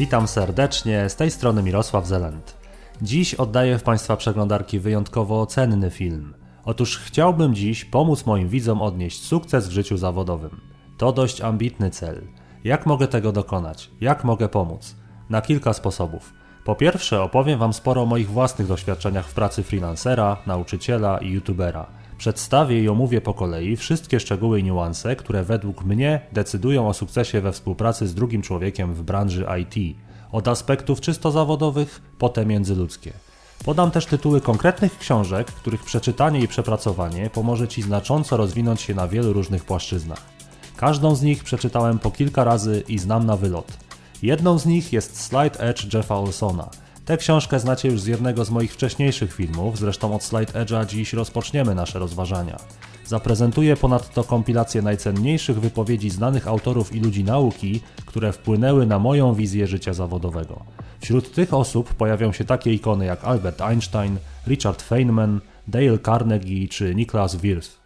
Witam serdecznie, z tej strony Mirosław Zelent. Dziś oddaję w Państwa przeglądarki wyjątkowo cenny film. Otóż chciałbym dziś pomóc moim widzom odnieść sukces w życiu zawodowym. To dość ambitny cel. Jak mogę tego dokonać? Jak mogę pomóc? Na kilka sposobów. Po pierwsze, opowiem Wam sporo o moich własnych doświadczeniach w pracy freelancera, nauczyciela i youtubera. Przedstawię i omówię po kolei wszystkie szczegóły i niuanse, które według mnie decydują o sukcesie we współpracy z drugim człowiekiem w branży IT. Od aspektów czysto zawodowych, potem międzyludzkie. Podam też tytuły konkretnych książek, których przeczytanie i przepracowanie pomoże Ci znacząco rozwinąć się na wielu różnych płaszczyznach. Każdą z nich przeczytałem po kilka razy i znam na wylot. Jedną z nich jest Slide Edge Jeffa Olsona. Tę książkę znacie już z jednego z moich wcześniejszych filmów, zresztą od Slide Edge'a dziś rozpoczniemy nasze rozważania. Zaprezentuję ponadto kompilację najcenniejszych wypowiedzi znanych autorów i ludzi nauki, które wpłynęły na moją wizję życia zawodowego. Wśród tych osób pojawią się takie ikony jak Albert Einstein, Richard Feynman, Dale Carnegie czy Niklas Wirth.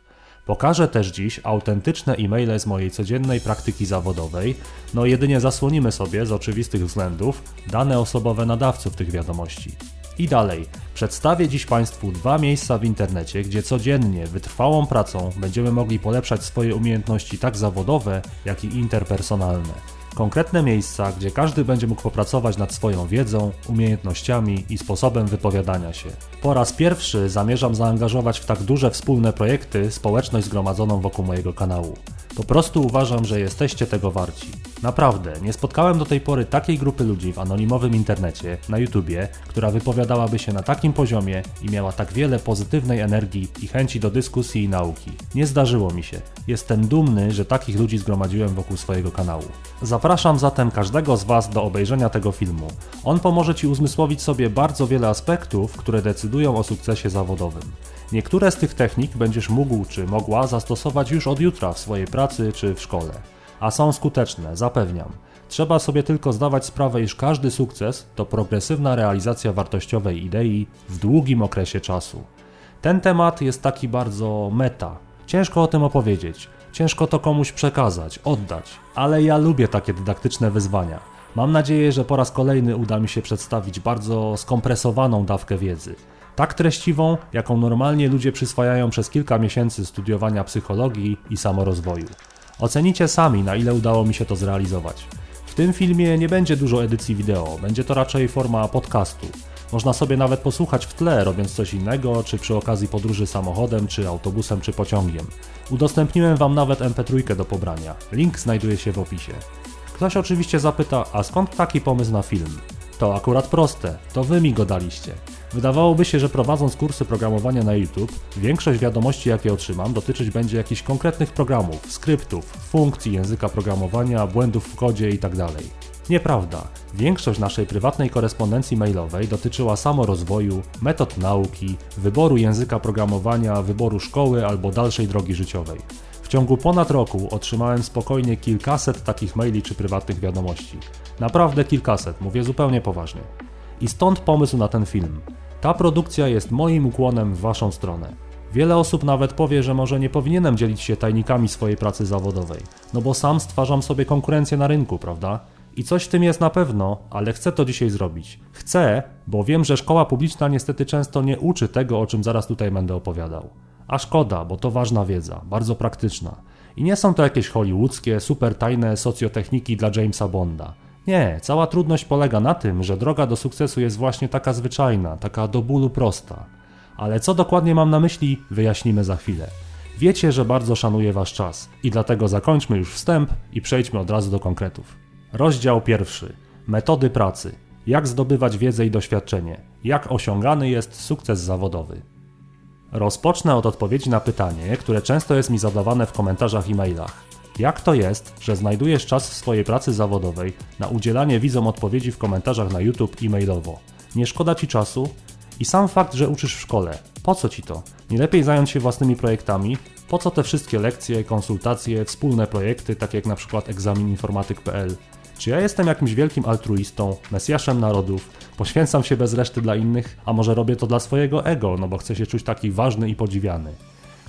Pokażę też dziś autentyczne e-maile z mojej codziennej praktyki zawodowej, no jedynie zasłonimy sobie z oczywistych względów dane osobowe nadawców tych wiadomości. I dalej, przedstawię dziś Państwu dwa miejsca w internecie, gdzie codziennie wytrwałą pracą będziemy mogli polepszać swoje umiejętności tak zawodowe, jak i interpersonalne. Konkretne miejsca, gdzie każdy będzie mógł popracować nad swoją wiedzą, umiejętnościami i sposobem wypowiadania się. Po raz pierwszy zamierzam zaangażować w tak duże wspólne projekty społeczność zgromadzoną wokół mojego kanału. Po prostu uważam, że jesteście tego warci. Naprawdę, nie spotkałem do tej pory takiej grupy ludzi w anonimowym internecie, na YouTubie, która wypowiadałaby się na takim poziomie i miała tak wiele pozytywnej energii i chęci do dyskusji i nauki. Nie zdarzyło mi się. Jestem dumny, że takich ludzi zgromadziłem wokół swojego kanału. Zapraszam zatem każdego z Was do obejrzenia tego filmu. On pomoże Ci uzmysłowić sobie bardzo wiele aspektów, które decydują o sukcesie zawodowym. Niektóre z tych technik będziesz mógł czy mogła zastosować już od jutra w swojej pracy czy w szkole. A są skuteczne, zapewniam. Trzeba sobie tylko zdawać sprawę, iż każdy sukces to progresywna realizacja wartościowej idei w długim okresie czasu. Ten temat jest taki bardzo meta. Ciężko o tym opowiedzieć, ciężko to komuś przekazać, oddać, ale ja lubię takie dydaktyczne wyzwania. Mam nadzieję, że po raz kolejny uda mi się przedstawić bardzo skompresowaną dawkę wiedzy tak treściwą, jaką normalnie ludzie przyswajają przez kilka miesięcy studiowania psychologii i samorozwoju. Ocenicie sami, na ile udało mi się to zrealizować. W tym filmie nie będzie dużo edycji wideo, będzie to raczej forma podcastu. Można sobie nawet posłuchać w tle, robiąc coś innego, czy przy okazji podróży samochodem, czy autobusem, czy pociągiem. Udostępniłem Wam nawet MP3 do pobrania. Link znajduje się w opisie. Ktoś oczywiście zapyta, a skąd taki pomysł na film? To akurat proste, to Wy mi go daliście. Wydawałoby się, że prowadząc kursy programowania na YouTube, większość wiadomości, jakie otrzymam, dotyczyć będzie jakichś konkretnych programów, skryptów, funkcji języka programowania, błędów w kodzie itd. Tak Nieprawda. Większość naszej prywatnej korespondencji mailowej dotyczyła samorozwoju, metod nauki, wyboru języka programowania, wyboru szkoły albo dalszej drogi życiowej. W ciągu ponad roku otrzymałem spokojnie kilkaset takich maili czy prywatnych wiadomości. Naprawdę kilkaset, mówię zupełnie poważnie. I stąd pomysł na ten film. Ta produkcja jest moim ukłonem w Waszą stronę. Wiele osób nawet powie, że może nie powinienem dzielić się tajnikami swojej pracy zawodowej, no bo sam stwarzam sobie konkurencję na rynku, prawda? I coś w tym jest na pewno, ale chcę to dzisiaj zrobić. Chcę, bo wiem, że szkoła publiczna niestety często nie uczy tego, o czym zaraz tutaj będę opowiadał. A szkoda, bo to ważna wiedza, bardzo praktyczna. I nie są to jakieś hollywoodzkie, super tajne socjotechniki dla Jamesa Bonda. Nie, cała trudność polega na tym, że droga do sukcesu jest właśnie taka zwyczajna, taka do bólu prosta. Ale co dokładnie mam na myśli, wyjaśnimy za chwilę. Wiecie, że bardzo szanuję Wasz czas i dlatego zakończmy już wstęp i przejdźmy od razu do konkretów. Rozdział pierwszy. Metody pracy. Jak zdobywać wiedzę i doświadczenie. Jak osiągany jest sukces zawodowy. Rozpocznę od odpowiedzi na pytanie, które często jest mi zadawane w komentarzach i mailach. Jak to jest, że znajdujesz czas w swojej pracy zawodowej na udzielanie widzom odpowiedzi w komentarzach na YouTube i mailowo? Nie szkoda ci czasu? I sam fakt, że uczysz w szkole, po co ci to? Nie lepiej zająć się własnymi projektami? Po co te wszystkie lekcje, konsultacje, wspólne projekty, takie jak na przykład egzamininformatyk.pl? Czy ja jestem jakimś wielkim altruistą, mesjaszem narodów, poświęcam się bez reszty dla innych, a może robię to dla swojego ego, no bo chcę się czuć taki ważny i podziwiany?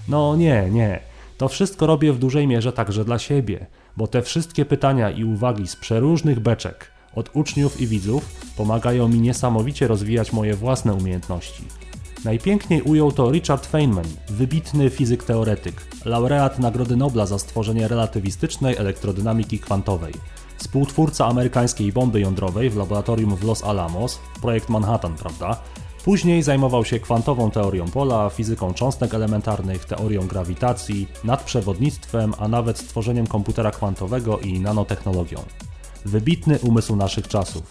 No nie, nie. To wszystko robię w dużej mierze także dla siebie, bo te wszystkie pytania i uwagi z przeróżnych beczek od uczniów i widzów pomagają mi niesamowicie rozwijać moje własne umiejętności. Najpiękniej ujął to Richard Feynman, wybitny fizyk teoretyk, laureat Nagrody Nobla za stworzenie relatywistycznej elektrodynamiki kwantowej, współtwórca amerykańskiej bomby jądrowej w laboratorium w Los Alamos, projekt Manhattan, prawda? Później zajmował się kwantową teorią pola, fizyką cząstek elementarnych, teorią grawitacji, nadprzewodnictwem, a nawet stworzeniem komputera kwantowego i nanotechnologią. Wybitny umysł naszych czasów.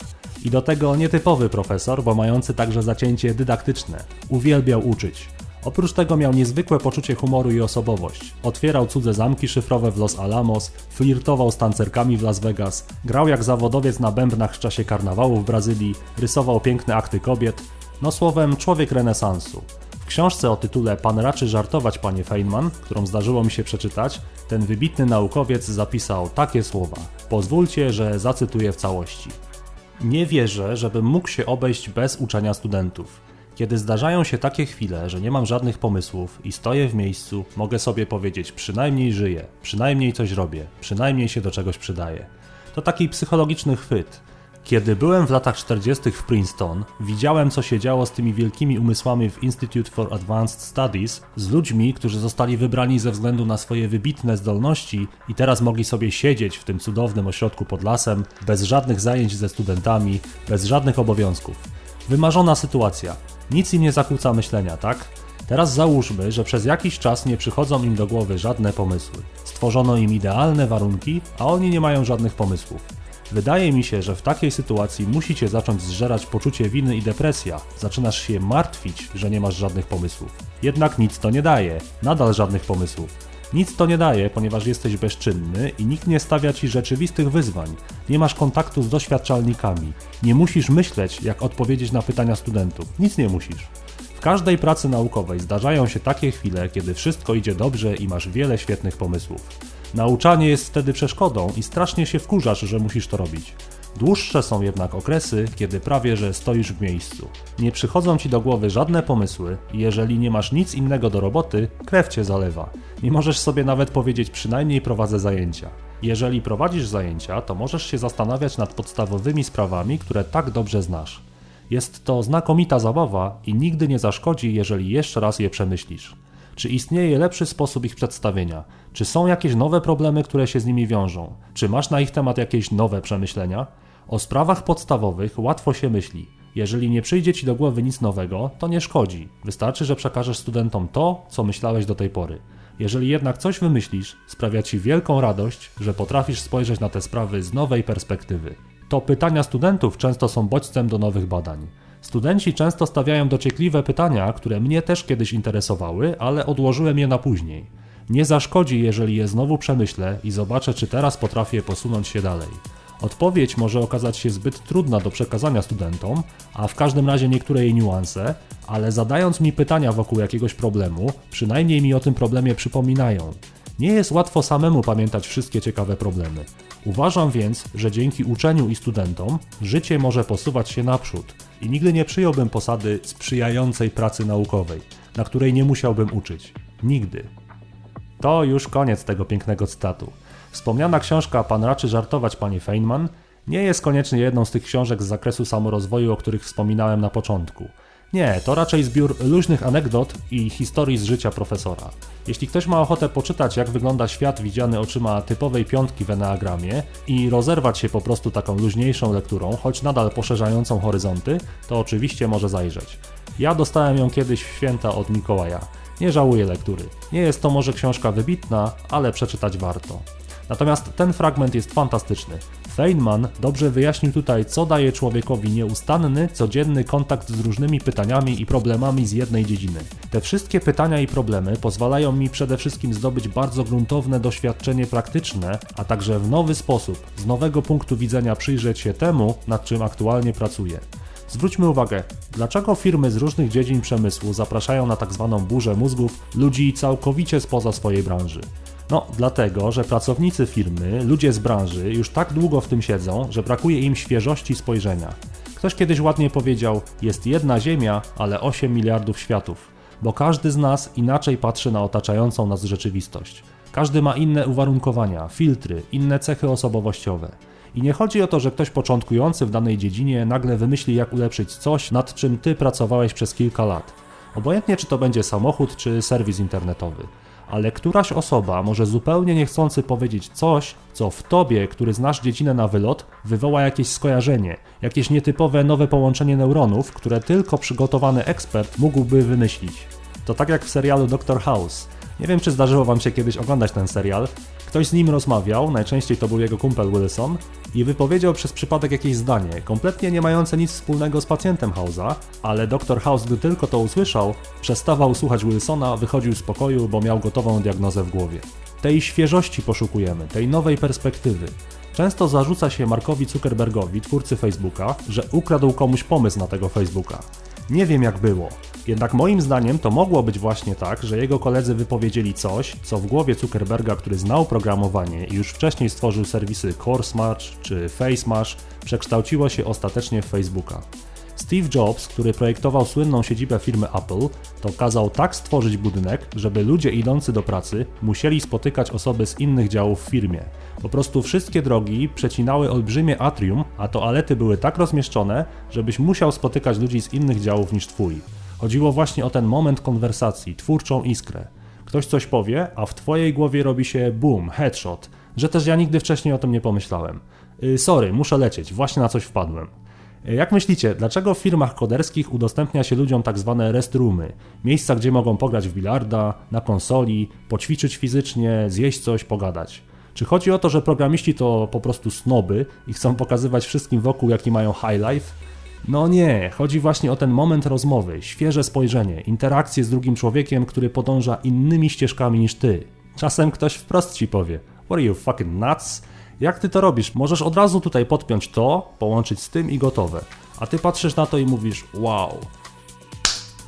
I do tego nietypowy profesor, bo mający także zacięcie dydaktyczne. Uwielbiał uczyć. Oprócz tego miał niezwykłe poczucie humoru i osobowość. Otwierał cudze zamki szyfrowe w Los Alamos, flirtował z tancerkami w Las Vegas, grał jak zawodowiec na bębnach w czasie karnawału w Brazylii, rysował piękne akty kobiet, no słowem człowiek renesansu. W książce o tytule Pan raczy żartować, panie Feynman, którą zdarzyło mi się przeczytać, ten wybitny naukowiec zapisał takie słowa. Pozwólcie, że zacytuję w całości. Nie wierzę, żebym mógł się obejść bez uczenia studentów. Kiedy zdarzają się takie chwile, że nie mam żadnych pomysłów i stoję w miejscu, mogę sobie powiedzieć przynajmniej żyję, przynajmniej coś robię, przynajmniej się do czegoś przydaję. To taki psychologiczny chwyt. Kiedy byłem w latach 40. w Princeton, widziałem co się działo z tymi wielkimi umysłami w Institute for Advanced Studies, z ludźmi, którzy zostali wybrani ze względu na swoje wybitne zdolności i teraz mogli sobie siedzieć w tym cudownym ośrodku pod lasem, bez żadnych zajęć ze studentami, bez żadnych obowiązków. Wymarzona sytuacja. Nic im nie zakłóca myślenia, tak? Teraz załóżmy, że przez jakiś czas nie przychodzą im do głowy żadne pomysły. Stworzono im idealne warunki, a oni nie mają żadnych pomysłów. Wydaje mi się, że w takiej sytuacji musicie zacząć zżerać poczucie winy i depresja. Zaczynasz się martwić, że nie masz żadnych pomysłów. Jednak nic to nie daje, nadal żadnych pomysłów. Nic to nie daje, ponieważ jesteś bezczynny i nikt nie stawia ci rzeczywistych wyzwań. Nie masz kontaktu z doświadczalnikami. Nie musisz myśleć, jak odpowiedzieć na pytania studentów. Nic nie musisz. W każdej pracy naukowej zdarzają się takie chwile, kiedy wszystko idzie dobrze i masz wiele świetnych pomysłów. Nauczanie jest wtedy przeszkodą i strasznie się wkurzasz, że musisz to robić. Dłuższe są jednak okresy, kiedy prawie że stoisz w miejscu. Nie przychodzą ci do głowy żadne pomysły i jeżeli nie masz nic innego do roboty, krew cię zalewa. Nie możesz sobie nawet powiedzieć przynajmniej prowadzę zajęcia. Jeżeli prowadzisz zajęcia, to możesz się zastanawiać nad podstawowymi sprawami, które tak dobrze znasz. Jest to znakomita zabawa i nigdy nie zaszkodzi, jeżeli jeszcze raz je przemyślisz. Czy istnieje lepszy sposób ich przedstawienia? Czy są jakieś nowe problemy, które się z nimi wiążą? Czy masz na ich temat jakieś nowe przemyślenia? O sprawach podstawowych łatwo się myśli. Jeżeli nie przyjdzie ci do głowy nic nowego, to nie szkodzi. Wystarczy, że przekażesz studentom to, co myślałeś do tej pory. Jeżeli jednak coś wymyślisz, sprawia ci wielką radość, że potrafisz spojrzeć na te sprawy z nowej perspektywy. To pytania studentów często są bodźcem do nowych badań. Studenci często stawiają dociekliwe pytania, które mnie też kiedyś interesowały, ale odłożyłem je na później. Nie zaszkodzi, jeżeli je znowu przemyślę i zobaczę, czy teraz potrafię posunąć się dalej. Odpowiedź może okazać się zbyt trudna do przekazania studentom, a w każdym razie niektóre jej niuanse, ale zadając mi pytania wokół jakiegoś problemu, przynajmniej mi o tym problemie przypominają. Nie jest łatwo samemu pamiętać wszystkie ciekawe problemy. Uważam więc, że dzięki uczeniu i studentom życie może posuwać się naprzód i nigdy nie przyjąłbym posady sprzyjającej pracy naukowej, na której nie musiałbym uczyć. Nigdy. To już koniec tego pięknego cytatu. Wspomniana książka Pan raczy żartować, panie Feynman, nie jest koniecznie jedną z tych książek z zakresu samorozwoju, o których wspominałem na początku. Nie, to raczej zbiór luźnych anegdot i historii z życia profesora. Jeśli ktoś ma ochotę poczytać, jak wygląda świat widziany oczyma typowej piątki w Enneagramie i rozerwać się po prostu taką luźniejszą lekturą, choć nadal poszerzającą horyzonty, to oczywiście może zajrzeć. Ja dostałem ją kiedyś w święta od Mikołaja. Nie żałuję lektury. Nie jest to może książka wybitna, ale przeczytać warto. Natomiast ten fragment jest fantastyczny. Feynman dobrze wyjaśnił tutaj, co daje człowiekowi nieustanny, codzienny kontakt z różnymi pytaniami i problemami z jednej dziedziny. Te wszystkie pytania i problemy pozwalają mi przede wszystkim zdobyć bardzo gruntowne doświadczenie praktyczne, a także w nowy sposób, z nowego punktu widzenia przyjrzeć się temu, nad czym aktualnie pracuję. Zwróćmy uwagę, dlaczego firmy z różnych dziedzin przemysłu zapraszają na tzw. Tak burzę mózgów ludzi całkowicie spoza swojej branży. No, dlatego, że pracownicy firmy, ludzie z branży już tak długo w tym siedzą, że brakuje im świeżości spojrzenia. Ktoś kiedyś ładnie powiedział: Jest jedna Ziemia, ale 8 miliardów światów, bo każdy z nas inaczej patrzy na otaczającą nas rzeczywistość. Każdy ma inne uwarunkowania, filtry, inne cechy osobowościowe. I nie chodzi o to, że ktoś początkujący w danej dziedzinie nagle wymyśli, jak ulepszyć coś, nad czym ty pracowałeś przez kilka lat. Obojętnie, czy to będzie samochód, czy serwis internetowy ale któraś osoba może zupełnie niechcący powiedzieć coś, co w tobie, który znasz dziedzinę na wylot, wywoła jakieś skojarzenie, jakieś nietypowe nowe połączenie neuronów, które tylko przygotowany ekspert mógłby wymyślić. To tak jak w serialu Doctor House. Nie wiem, czy zdarzyło wam się kiedyś oglądać ten serial. Ktoś z nim rozmawiał, najczęściej to był jego kumpel Wilson, i wypowiedział przez przypadek jakieś zdanie, kompletnie nie mające nic wspólnego z pacjentem House'a, ale dr House, gdy tylko to usłyszał, przestawał słuchać Wilsona, wychodził z pokoju, bo miał gotową diagnozę w głowie. Tej świeżości poszukujemy, tej nowej perspektywy. Często zarzuca się Markowi Zuckerbergowi, twórcy Facebooka, że ukradł komuś pomysł na tego Facebooka. Nie wiem jak było. Jednak moim zdaniem to mogło być właśnie tak, że jego koledzy wypowiedzieli coś, co w głowie Zuckerberga, który znał programowanie i już wcześniej stworzył serwisy CoreSmash czy FaceMash, przekształciło się ostatecznie w Facebooka. Steve Jobs, który projektował słynną siedzibę firmy Apple, to kazał tak stworzyć budynek, żeby ludzie idący do pracy musieli spotykać osoby z innych działów w firmie. Po prostu wszystkie drogi przecinały olbrzymie atrium, a toalety były tak rozmieszczone, żebyś musiał spotykać ludzi z innych działów niż twój. Chodziło właśnie o ten moment konwersacji, twórczą iskrę. Ktoś coś powie, a w twojej głowie robi się boom, headshot, że też ja nigdy wcześniej o tym nie pomyślałem. Yy, sorry, muszę lecieć, właśnie na coś wpadłem. Jak myślicie, dlaczego w firmach koderskich udostępnia się ludziom tak zwane restroomy? Miejsca, gdzie mogą pograć w bilarda, na konsoli, poćwiczyć fizycznie, zjeść coś, pogadać. Czy chodzi o to, że programiści to po prostu snoby i chcą pokazywać wszystkim wokół, jaki mają high life? No nie, chodzi właśnie o ten moment rozmowy, świeże spojrzenie, interakcję z drugim człowiekiem, który podąża innymi ścieżkami niż ty. Czasem ktoś wprost ci powie: What are you fucking nuts? Jak ty to robisz? Możesz od razu tutaj podpiąć to, połączyć z tym i gotowe. A ty patrzysz na to i mówisz: Wow.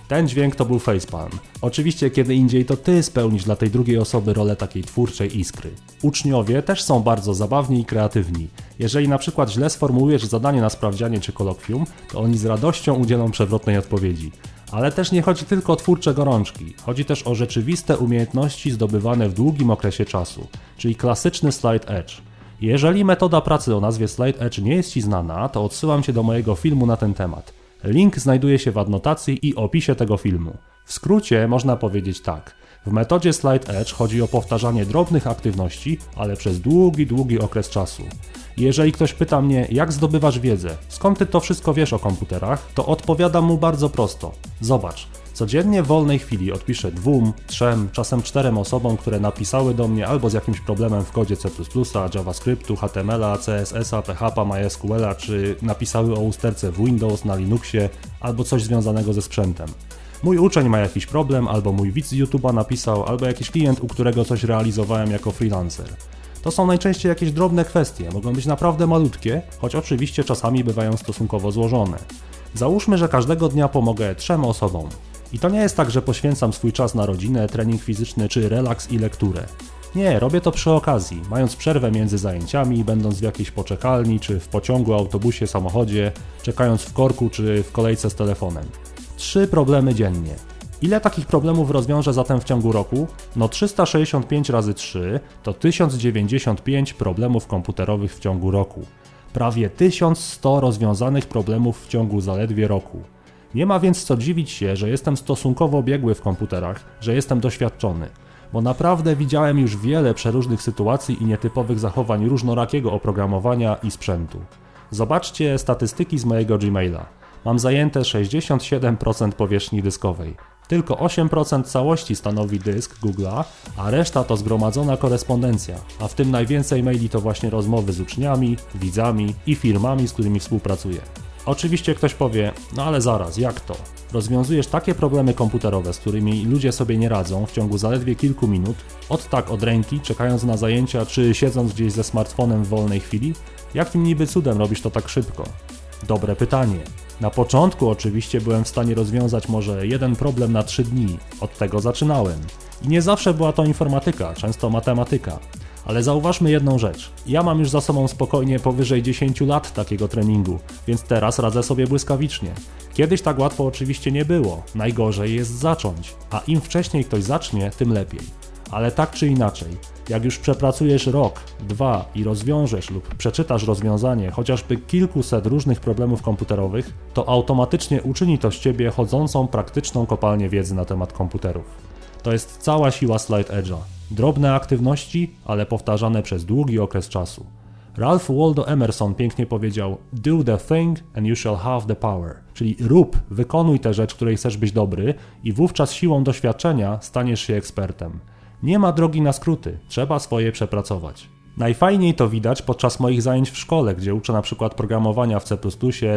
Ten dźwięk to był facepalm. Oczywiście kiedy indziej to ty spełnisz dla tej drugiej osoby rolę takiej twórczej iskry. Uczniowie też są bardzo zabawni i kreatywni. Jeżeli na przykład źle sformułujesz zadanie na sprawdzianie czy kolokwium, to oni z radością udzielą przewrotnej odpowiedzi. Ale też nie chodzi tylko o twórcze gorączki, chodzi też o rzeczywiste umiejętności zdobywane w długim okresie czasu, czyli klasyczny slide edge. Jeżeli metoda pracy o nazwie Slide Edge nie jest Ci znana, to odsyłam Cię do mojego filmu na ten temat. Link znajduje się w adnotacji i opisie tego filmu. W skrócie można powiedzieć tak. W metodzie Slide Edge chodzi o powtarzanie drobnych aktywności, ale przez długi, długi okres czasu. Jeżeli ktoś pyta mnie, jak zdobywasz wiedzę, skąd ty to wszystko wiesz o komputerach, to odpowiadam mu bardzo prosto. Zobacz, Codziennie w wolnej chwili odpiszę dwóm, trzem, czasem czterem osobom, które napisały do mnie albo z jakimś problemem w kodzie C++, JavaScriptu, HTML-a, CSS-a, PHP, MySQL-a, czy napisały o usterce w Windows, na Linuxie, albo coś związanego ze sprzętem. Mój uczeń ma jakiś problem, albo mój widz z YouTube'a napisał, albo jakiś klient, u którego coś realizowałem jako freelancer. To są najczęściej jakieś drobne kwestie, mogą być naprawdę malutkie, choć oczywiście czasami bywają stosunkowo złożone. Załóżmy, że każdego dnia pomogę trzem osobom. I to nie jest tak, że poświęcam swój czas na rodzinę, trening fizyczny czy relaks i lekturę. Nie, robię to przy okazji, mając przerwę między zajęciami, będąc w jakiejś poczekalni, czy w pociągu, autobusie, samochodzie, czekając w korku, czy w kolejce z telefonem. Trzy problemy dziennie. Ile takich problemów rozwiążę zatem w ciągu roku? No 365 razy 3 to 1095 problemów komputerowych w ciągu roku. Prawie 1100 rozwiązanych problemów w ciągu zaledwie roku. Nie ma więc co dziwić się, że jestem stosunkowo biegły w komputerach, że jestem doświadczony, bo naprawdę widziałem już wiele przeróżnych sytuacji i nietypowych zachowań różnorakiego oprogramowania i sprzętu. Zobaczcie statystyki z mojego Gmaila. Mam zajęte 67% powierzchni dyskowej. Tylko 8% całości stanowi dysk Google'a, a reszta to zgromadzona korespondencja, a w tym najwięcej maili to właśnie rozmowy z uczniami, widzami i firmami, z którymi współpracuję. Oczywiście ktoś powie, no ale zaraz, jak to? Rozwiązujesz takie problemy komputerowe, z którymi ludzie sobie nie radzą w ciągu zaledwie kilku minut, od tak od ręki, czekając na zajęcia, czy siedząc gdzieś ze smartfonem w wolnej chwili? Jakim niby cudem robisz to tak szybko? Dobre pytanie. Na początku oczywiście byłem w stanie rozwiązać może jeden problem na trzy dni. Od tego zaczynałem. I nie zawsze była to informatyka, często matematyka. Ale zauważmy jedną rzecz. Ja mam już za sobą spokojnie powyżej 10 lat takiego treningu, więc teraz radzę sobie błyskawicznie. Kiedyś tak łatwo oczywiście nie było. Najgorzej jest zacząć, a im wcześniej ktoś zacznie, tym lepiej. Ale tak czy inaczej, Jak już przepracujesz rok, dwa i rozwiążesz lub przeczytasz rozwiązanie chociażby kilkuset różnych problemów komputerowych, to automatycznie uczyni to z ciebie chodzącą praktyczną kopalnię wiedzy na temat komputerów. To jest cała siła Slide Edge'a. Drobne aktywności, ale powtarzane przez długi okres czasu. Ralph Waldo Emerson pięknie powiedział: Do the thing and you shall have the power. Czyli rób, wykonuj tę rzecz, której chcesz być dobry, i wówczas siłą doświadczenia staniesz się ekspertem. Nie ma drogi na skróty, trzeba swoje przepracować. Najfajniej to widać podczas moich zajęć w szkole, gdzie uczę na przykład programowania w C++,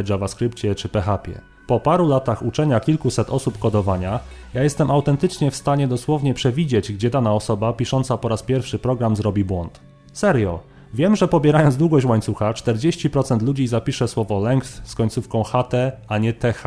JavaScriptie czy PHP. Po paru latach uczenia kilkuset osób kodowania, ja jestem autentycznie w stanie dosłownie przewidzieć, gdzie dana osoba pisząca po raz pierwszy program zrobi błąd. Serio. Wiem, że pobierając długość łańcucha, 40% ludzi zapisze słowo length z końcówką HT, a nie TH.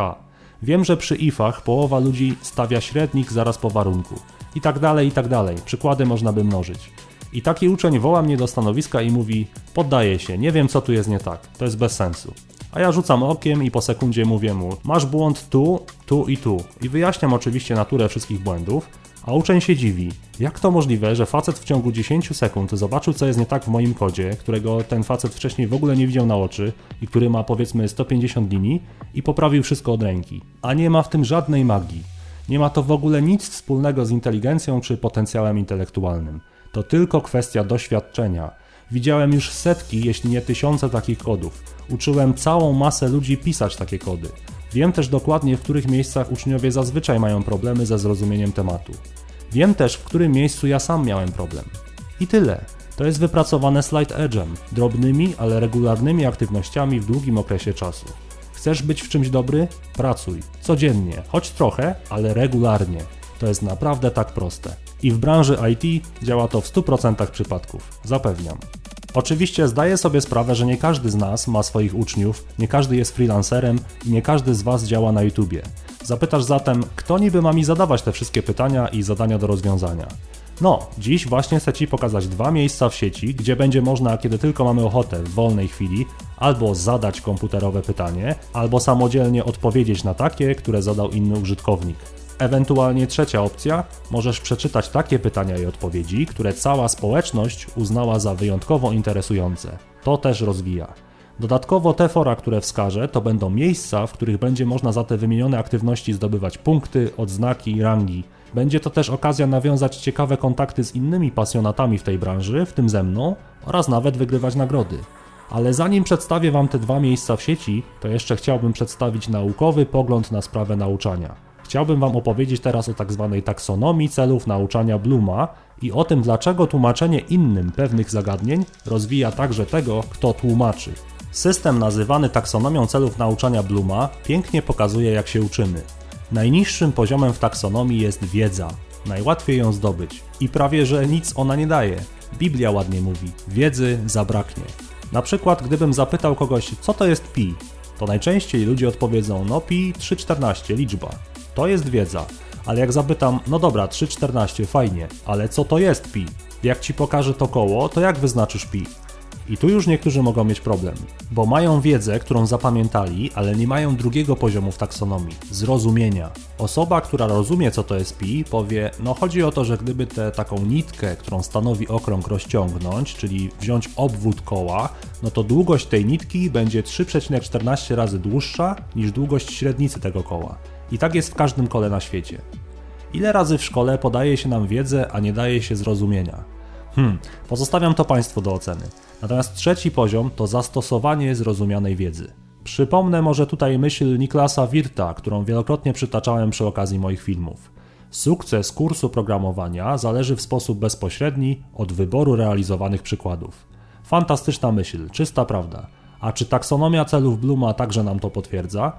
Wiem, że przy ifach połowa ludzi stawia średnik zaraz po warunku. I tak dalej, i tak dalej. Przykłady można by mnożyć. I taki uczeń woła mnie do stanowiska i mówi: Poddaję się, nie wiem co tu jest nie tak, to jest bez sensu. A ja rzucam okiem i po sekundzie mówię mu: Masz błąd tu, tu i tu. I wyjaśniam oczywiście naturę wszystkich błędów, a uczeń się dziwi, jak to możliwe, że facet w ciągu 10 sekund zobaczył, co jest nie tak w moim kodzie, którego ten facet wcześniej w ogóle nie widział na oczy i który ma powiedzmy 150 linii i poprawił wszystko od ręki. A nie ma w tym żadnej magii. Nie ma to w ogóle nic wspólnego z inteligencją czy potencjałem intelektualnym. To tylko kwestia doświadczenia. Widziałem już setki, jeśli nie tysiące takich kodów. Uczyłem całą masę ludzi pisać takie kody. Wiem też dokładnie, w których miejscach uczniowie zazwyczaj mają problemy ze zrozumieniem tematu. Wiem też, w którym miejscu ja sam miałem problem. I tyle. To jest wypracowane slide edge'em, drobnymi, ale regularnymi aktywnościami w długim okresie czasu. Chcesz być w czymś dobry? Pracuj. Codziennie, choć trochę, ale regularnie. To jest naprawdę tak proste. I w branży IT działa to w 100% przypadków. Zapewniam. Oczywiście zdaję sobie sprawę, że nie każdy z nas ma swoich uczniów, nie każdy jest freelancerem i nie każdy z Was działa na YouTubie. Zapytasz zatem, kto niby ma mi zadawać te wszystkie pytania i zadania do rozwiązania? No, dziś właśnie chcę Ci pokazać dwa miejsca w sieci, gdzie będzie można, kiedy tylko mamy ochotę, w wolnej chwili, albo zadać komputerowe pytanie, albo samodzielnie odpowiedzieć na takie, które zadał inny użytkownik. Ewentualnie trzecia opcja, możesz przeczytać takie pytania i odpowiedzi, które cała społeczność uznała za wyjątkowo interesujące. To też rozwija. Dodatkowo te fora, które wskażę, to będą miejsca, w których będzie można za te wymienione aktywności zdobywać punkty, odznaki i rangi. Będzie to też okazja nawiązać ciekawe kontakty z innymi pasjonatami w tej branży, w tym ze mną, oraz nawet wygrywać nagrody. Ale zanim przedstawię Wam te dwa miejsca w sieci, to jeszcze chciałbym przedstawić naukowy pogląd na sprawę nauczania. Chciałbym Wam opowiedzieć teraz o tak zwanej taksonomii celów nauczania Bluma i o tym, dlaczego tłumaczenie innym pewnych zagadnień rozwija także tego, kto tłumaczy. System nazywany taksonomią celów nauczania Bluma pięknie pokazuje, jak się uczymy. Najniższym poziomem w taksonomii jest wiedza. Najłatwiej ją zdobyć i prawie że nic ona nie daje. Biblia ładnie mówi: wiedzy zabraknie. Na przykład, gdybym zapytał kogoś, co to jest pi, to najczęściej ludzie odpowiedzą: no pi 314 liczba. To jest wiedza. Ale jak zapytam, no dobra, 3,14, fajnie, ale co to jest pi? Jak ci pokażę to koło, to jak wyznaczysz pi? I tu już niektórzy mogą mieć problem, bo mają wiedzę, którą zapamiętali, ale nie mają drugiego poziomu w taksonomii zrozumienia. Osoba, która rozumie, co to jest pi, powie: No, chodzi o to, że gdyby tę taką nitkę, którą stanowi okrąg, rozciągnąć, czyli wziąć obwód koła, no to długość tej nitki będzie 3,14 razy dłuższa niż długość średnicy tego koła. I tak jest w każdym kole na świecie. Ile razy w szkole podaje się nam wiedzę, a nie daje się zrozumienia? Hmm, pozostawiam to Państwu do oceny. Natomiast trzeci poziom to zastosowanie zrozumianej wiedzy. Przypomnę może tutaj myśl Niklasa Wirta, którą wielokrotnie przytaczałem przy okazji moich filmów. Sukces kursu programowania zależy w sposób bezpośredni od wyboru realizowanych przykładów. Fantastyczna myśl, czysta prawda. A czy taksonomia celów Bluma także nam to potwierdza?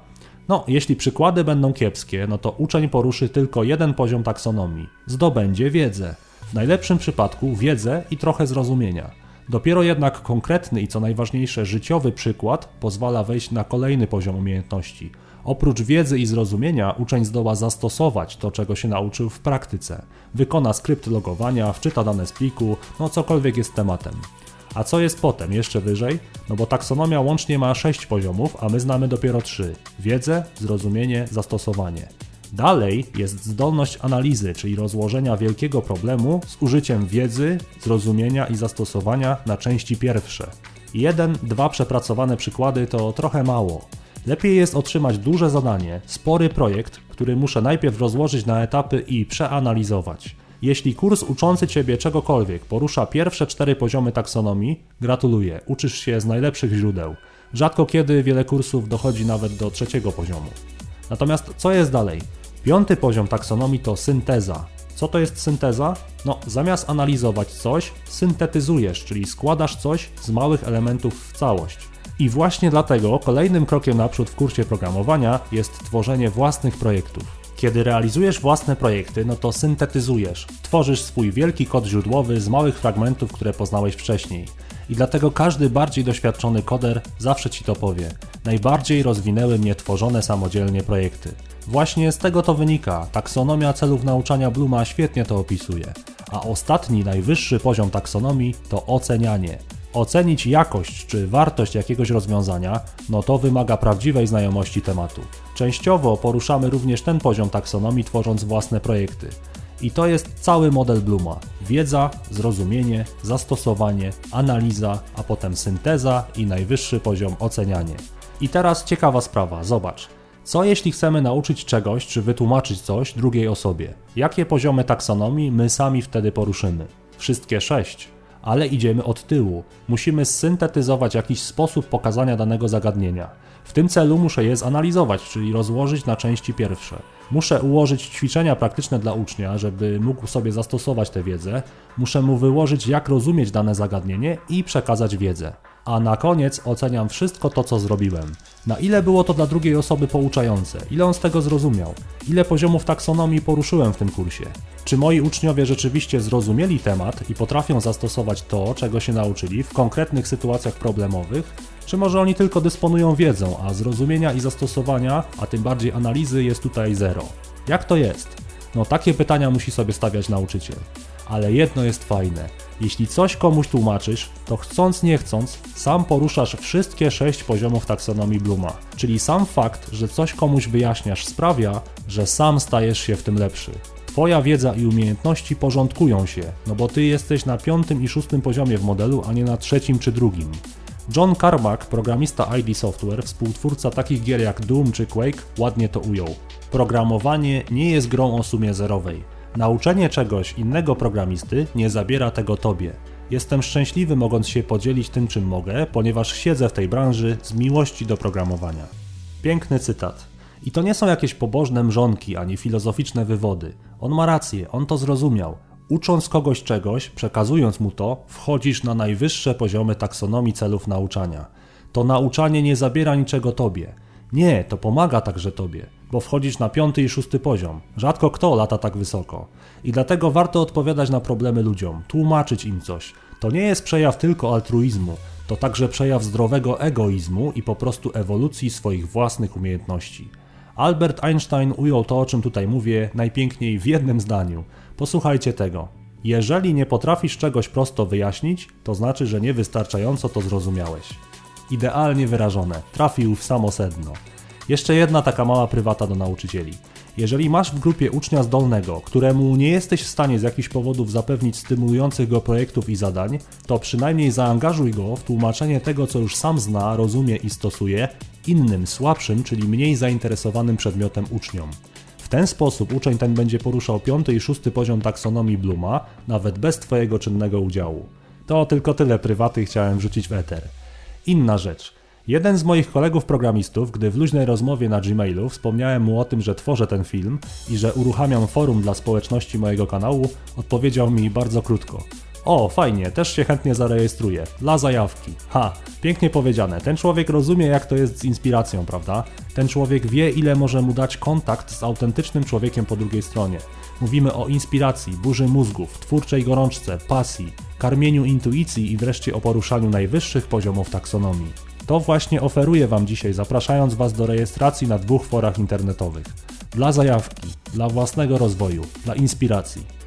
No, jeśli przykłady będą kiepskie, no to uczeń poruszy tylko jeden poziom taksonomii. Zdobędzie wiedzę. W najlepszym przypadku wiedzę i trochę zrozumienia. Dopiero jednak konkretny i co najważniejsze życiowy przykład pozwala wejść na kolejny poziom umiejętności. Oprócz wiedzy i zrozumienia uczeń zdoła zastosować to, czego się nauczył w praktyce. Wykona skrypt logowania, wczyta dane z pliku, no cokolwiek jest tematem. A co jest potem, jeszcze wyżej? No bo taksonomia łącznie ma 6 poziomów, a my znamy dopiero 3. Wiedzę, zrozumienie, zastosowanie. Dalej jest zdolność analizy, czyli rozłożenia wielkiego problemu z użyciem wiedzy, zrozumienia i zastosowania na części pierwsze. Jeden, dwa przepracowane przykłady to trochę mało. Lepiej jest otrzymać duże zadanie, spory projekt, który muszę najpierw rozłożyć na etapy i przeanalizować. Jeśli kurs uczący Ciebie czegokolwiek porusza pierwsze cztery poziomy taksonomii, gratuluję, uczysz się z najlepszych źródeł. Rzadko kiedy wiele kursów dochodzi nawet do trzeciego poziomu. Natomiast co jest dalej? Piąty poziom taksonomii to synteza. Co to jest synteza? No, zamiast analizować coś, syntetyzujesz, czyli składasz coś z małych elementów w całość. I właśnie dlatego kolejnym krokiem naprzód w kursie programowania jest tworzenie własnych projektów. Kiedy realizujesz własne projekty, no to syntetyzujesz, tworzysz swój wielki kod źródłowy z małych fragmentów, które poznałeś wcześniej. I dlatego każdy bardziej doświadczony koder zawsze ci to powie. Najbardziej rozwinęły mnie tworzone samodzielnie projekty. Właśnie z tego to wynika. Taksonomia celów nauczania Bluma świetnie to opisuje. A ostatni, najwyższy poziom taksonomii to ocenianie. Ocenić jakość czy wartość jakiegoś rozwiązania, no to wymaga prawdziwej znajomości tematu. Częściowo poruszamy również ten poziom taksonomii, tworząc własne projekty. I to jest cały model Bluma. Wiedza, zrozumienie, zastosowanie, analiza, a potem synteza i najwyższy poziom ocenianie. I teraz ciekawa sprawa, zobacz. Co jeśli chcemy nauczyć czegoś czy wytłumaczyć coś drugiej osobie? Jakie poziomy taksonomii my sami wtedy poruszymy? Wszystkie sześć ale idziemy od tyłu. Musimy syntetyzować jakiś sposób pokazania danego zagadnienia. W tym celu muszę je zanalizować, czyli rozłożyć na części pierwsze. Muszę ułożyć ćwiczenia praktyczne dla ucznia, żeby mógł sobie zastosować tę wiedzę. Muszę mu wyłożyć, jak rozumieć dane zagadnienie i przekazać wiedzę. A na koniec oceniam wszystko to, co zrobiłem. Na ile było to dla drugiej osoby pouczające, ile on z tego zrozumiał, ile poziomów taksonomii poruszyłem w tym kursie. Czy moi uczniowie rzeczywiście zrozumieli temat i potrafią zastosować to, czego się nauczyli w konkretnych sytuacjach problemowych, czy może oni tylko dysponują wiedzą, a zrozumienia i zastosowania, a tym bardziej analizy jest tutaj zero? Jak to jest? No takie pytania musi sobie stawiać nauczyciel. Ale jedno jest fajne. Jeśli coś komuś tłumaczysz, to chcąc nie chcąc, sam poruszasz wszystkie sześć poziomów taksonomii Bluma. Czyli sam fakt, że coś komuś wyjaśniasz sprawia, że sam stajesz się w tym lepszy. Twoja wiedza i umiejętności porządkują się, no bo ty jesteś na piątym i szóstym poziomie w modelu, a nie na trzecim czy drugim. John Carmack, programista ID Software, współtwórca takich gier jak Doom czy Quake, ładnie to ujął. Programowanie nie jest grą o sumie zerowej. Nauczenie czegoś innego programisty nie zabiera tego tobie. Jestem szczęśliwy mogąc się podzielić tym czym mogę, ponieważ siedzę w tej branży z miłości do programowania. Piękny cytat. I to nie są jakieś pobożne mrzonki ani filozoficzne wywody. On ma rację, on to zrozumiał. Ucząc kogoś czegoś, przekazując mu to, wchodzisz na najwyższe poziomy taksonomii celów nauczania. To nauczanie nie zabiera niczego tobie. Nie, to pomaga także tobie, bo wchodzisz na piąty i szósty poziom. Rzadko kto lata tak wysoko. I dlatego warto odpowiadać na problemy ludziom, tłumaczyć im coś. To nie jest przejaw tylko altruizmu, to także przejaw zdrowego egoizmu i po prostu ewolucji swoich własnych umiejętności. Albert Einstein ujął to, o czym tutaj mówię, najpiękniej w jednym zdaniu. Posłuchajcie tego. Jeżeli nie potrafisz czegoś prosto wyjaśnić, to znaczy, że niewystarczająco to zrozumiałeś. Idealnie wyrażone, trafił w samo sedno. Jeszcze jedna taka mała prywata do nauczycieli. Jeżeli masz w grupie ucznia zdolnego, któremu nie jesteś w stanie z jakichś powodów zapewnić stymulujących go projektów i zadań, to przynajmniej zaangażuj go w tłumaczenie tego, co już sam zna, rozumie i stosuje, innym, słabszym, czyli mniej zainteresowanym przedmiotem uczniom. W ten sposób uczeń ten będzie poruszał piąty i szósty poziom taksonomii Bluma, nawet bez Twojego czynnego udziału. To tylko tyle prywaty chciałem wrzucić w eter. Inna rzecz. Jeden z moich kolegów programistów, gdy w luźnej rozmowie na Gmailu wspomniałem mu o tym, że tworzę ten film i że uruchamiam forum dla społeczności mojego kanału, odpowiedział mi bardzo krótko. O, fajnie, też się chętnie zarejestruję. Dla zajawki. Ha, pięknie powiedziane. Ten człowiek rozumie, jak to jest z inspiracją, prawda? Ten człowiek wie, ile może mu dać kontakt z autentycznym człowiekiem po drugiej stronie. Mówimy o inspiracji, burzy mózgów, twórczej gorączce, pasji, karmieniu intuicji i wreszcie o poruszaniu najwyższych poziomów taksonomii. To właśnie oferuję Wam dzisiaj, zapraszając Was do rejestracji na dwóch forach internetowych. Dla zajawki, dla własnego rozwoju, dla inspiracji.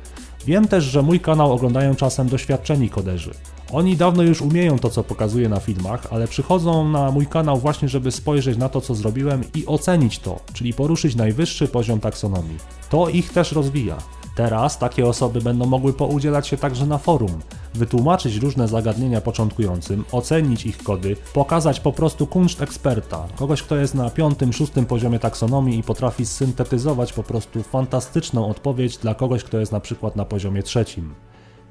Wiem też, że mój kanał oglądają czasem doświadczeni koderzy. Oni dawno już umieją to, co pokazuję na filmach, ale przychodzą na mój kanał właśnie, żeby spojrzeć na to, co zrobiłem i ocenić to, czyli poruszyć najwyższy poziom taksonomii. To ich też rozwija. Teraz takie osoby będą mogły poudzielać się także na forum, wytłumaczyć różne zagadnienia początkującym, ocenić ich kody, pokazać po prostu kunszt eksperta, kogoś kto jest na piątym, szóstym poziomie taksonomii i potrafi syntetyzować po prostu fantastyczną odpowiedź dla kogoś, kto jest na przykład na poziomie trzecim.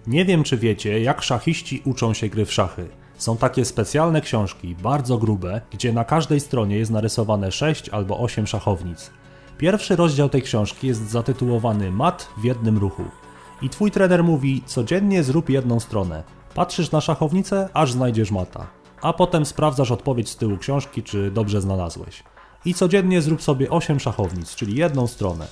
Nie wiem czy wiecie, jak szachiści uczą się gry w szachy. Są takie specjalne książki, bardzo grube, gdzie na każdej stronie jest narysowane 6 albo 8 szachownic. Pierwszy rozdział tej książki jest zatytułowany Mat w jednym ruchu. I twój trener mówi: codziennie zrób jedną stronę. Patrzysz na szachownicę, aż znajdziesz mata. A potem sprawdzasz odpowiedź z tyłu książki, czy dobrze znalazłeś. I codziennie zrób sobie 8 szachownic, czyli jedną stronę.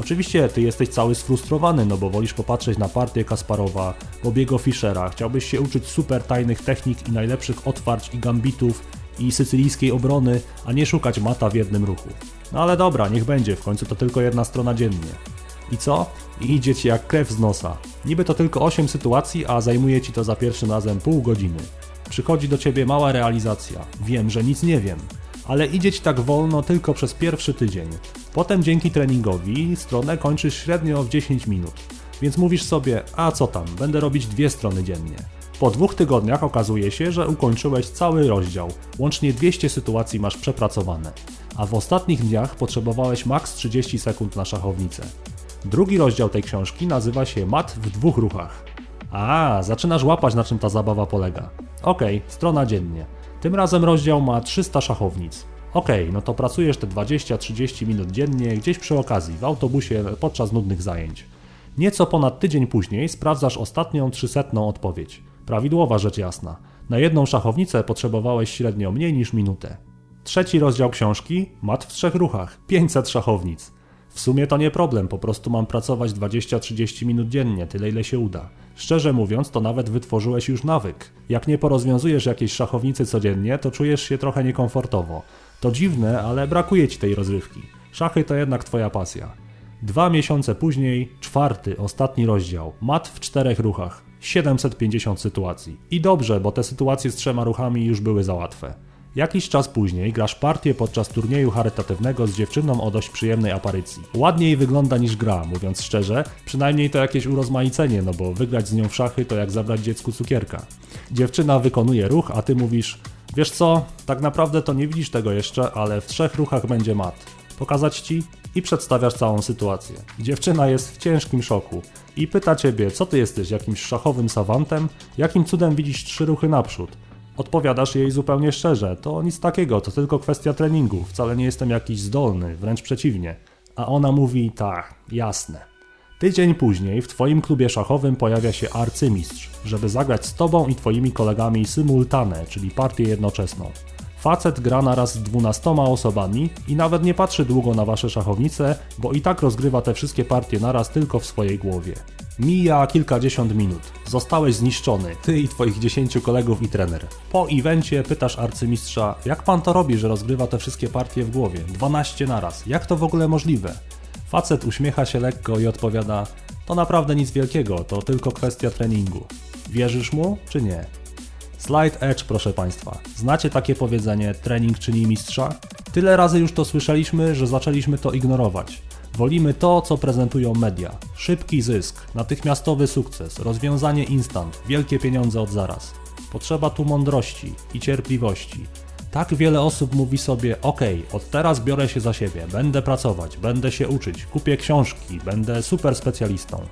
Oczywiście ty jesteś cały sfrustrowany, no bo wolisz popatrzeć na partię Kasparowa, Bobiego Fischera, chciałbyś się uczyć super tajnych technik i najlepszych otwarć i gambitów i sycylijskiej obrony, a nie szukać mata w jednym ruchu. No ale dobra, niech będzie, w końcu to tylko jedna strona dziennie. I co? Idzie ci jak krew z nosa. Niby to tylko 8 sytuacji, a zajmuje ci to za pierwszym razem pół godziny. Przychodzi do ciebie mała realizacja. Wiem, że nic nie wiem, ale idzie ci tak wolno tylko przez pierwszy tydzień. Potem dzięki treningowi stronę kończysz średnio w 10 minut. Więc mówisz sobie, a co tam, będę robić dwie strony dziennie. Po dwóch tygodniach okazuje się, że ukończyłeś cały rozdział. Łącznie 200 sytuacji masz przepracowane. A w ostatnich dniach potrzebowałeś maks 30 sekund na szachownicę. Drugi rozdział tej książki nazywa się Mat w dwóch ruchach. A, zaczynasz łapać na czym ta zabawa polega. Okej, okay, strona dziennie. Tym razem rozdział ma 300 szachownic. Okej, okay, no to pracujesz te 20-30 minut dziennie gdzieś przy okazji, w autobusie, podczas nudnych zajęć. Nieco ponad tydzień później sprawdzasz ostatnią 300 odpowiedź. Prawidłowa rzecz jasna. Na jedną szachownicę potrzebowałeś średnio mniej niż minutę. Trzeci rozdział książki Mat w trzech ruchach 500 szachownic. W sumie to nie problem, po prostu mam pracować 20-30 minut dziennie, tyle ile się uda. Szczerze mówiąc, to nawet wytworzyłeś już nawyk. Jak nie porozwiązujesz jakiejś szachownicy codziennie, to czujesz się trochę niekomfortowo. To dziwne, ale brakuje ci tej rozrywki. Szachy to jednak twoja pasja. Dwa miesiące później, czwarty, ostatni rozdział. Mat w czterech ruchach. 750 sytuacji. I dobrze, bo te sytuacje z trzema ruchami już były za łatwe. Jakiś czas później grasz partię podczas turnieju charytatywnego z dziewczyną o dość przyjemnej aparycji. Ładniej wygląda niż gra, mówiąc szczerze, przynajmniej to jakieś urozmaicenie, no bo wygrać z nią w szachy to jak zabrać dziecku cukierka. Dziewczyna wykonuje ruch, a ty mówisz, wiesz co, tak naprawdę to nie widzisz tego jeszcze, ale w trzech ruchach będzie mat. Pokazać ci? I przedstawiasz całą sytuację. Dziewczyna jest w ciężkim szoku i pyta ciebie, co ty jesteś, jakimś szachowym sawantem? Jakim cudem widzisz trzy ruchy naprzód? Odpowiadasz jej zupełnie szczerze, to nic takiego, to tylko kwestia treningu, wcale nie jestem jakiś zdolny, wręcz przeciwnie. A ona mówi, tak, jasne. Tydzień później w twoim klubie szachowym pojawia się arcymistrz, żeby zagrać z tobą i twoimi kolegami symultane, czyli partię jednoczesną. Facet gra naraz z dwunastoma osobami i nawet nie patrzy długo na wasze szachownice, bo i tak rozgrywa te wszystkie partie naraz tylko w swojej głowie. Mija kilkadziesiąt minut. Zostałeś zniszczony, ty i twoich dziesięciu kolegów i trener. Po evencie pytasz arcymistrza, jak pan to robi, że rozgrywa te wszystkie partie w głowie? 12 naraz. Jak to w ogóle możliwe? Facet uśmiecha się lekko i odpowiada, to naprawdę nic wielkiego, to tylko kwestia treningu. Wierzysz mu, czy nie? Slide Edge, proszę Państwa. Znacie takie powiedzenie, trening czyni mistrza? Tyle razy już to słyszeliśmy, że zaczęliśmy to ignorować. Wolimy to, co prezentują media. Szybki zysk, natychmiastowy sukces, rozwiązanie instant, wielkie pieniądze od zaraz. Potrzeba tu mądrości i cierpliwości. Tak wiele osób mówi sobie: OK, od teraz biorę się za siebie, będę pracować, będę się uczyć, kupię książki, będę super specjalistą.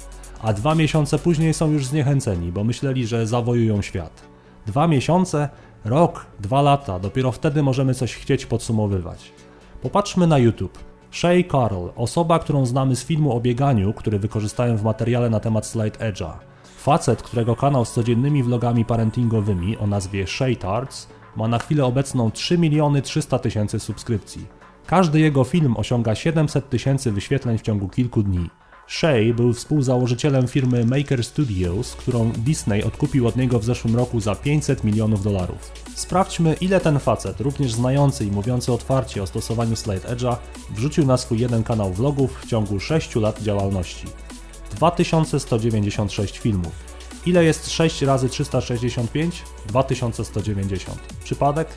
A dwa miesiące później są już zniechęceni, bo myśleli, że zawojują świat. Dwa miesiące, rok, dwa lata, dopiero wtedy możemy coś chcieć podsumowywać. Popatrzmy na YouTube. Shay Carl, osoba, którą znamy z filmu o bieganiu, który wykorzystałem w materiale na temat Slide Edge'a. Facet, którego kanał z codziennymi vlogami parentingowymi o nazwie Shay Tarts ma na chwilę obecną 3 miliony 300 tysięcy subskrypcji. Każdy jego film osiąga 700 tysięcy wyświetleń w ciągu kilku dni. Shay był współzałożycielem firmy Maker Studios, którą Disney odkupił od niego w zeszłym roku za 500 milionów dolarów. Sprawdźmy, ile ten facet, również znający i mówiący otwarcie o stosowaniu Slide Edge'a, wrzucił na swój jeden kanał vlogów w ciągu 6 lat działalności. 2196 filmów. Ile jest 6 razy 365? 2190. Przypadek?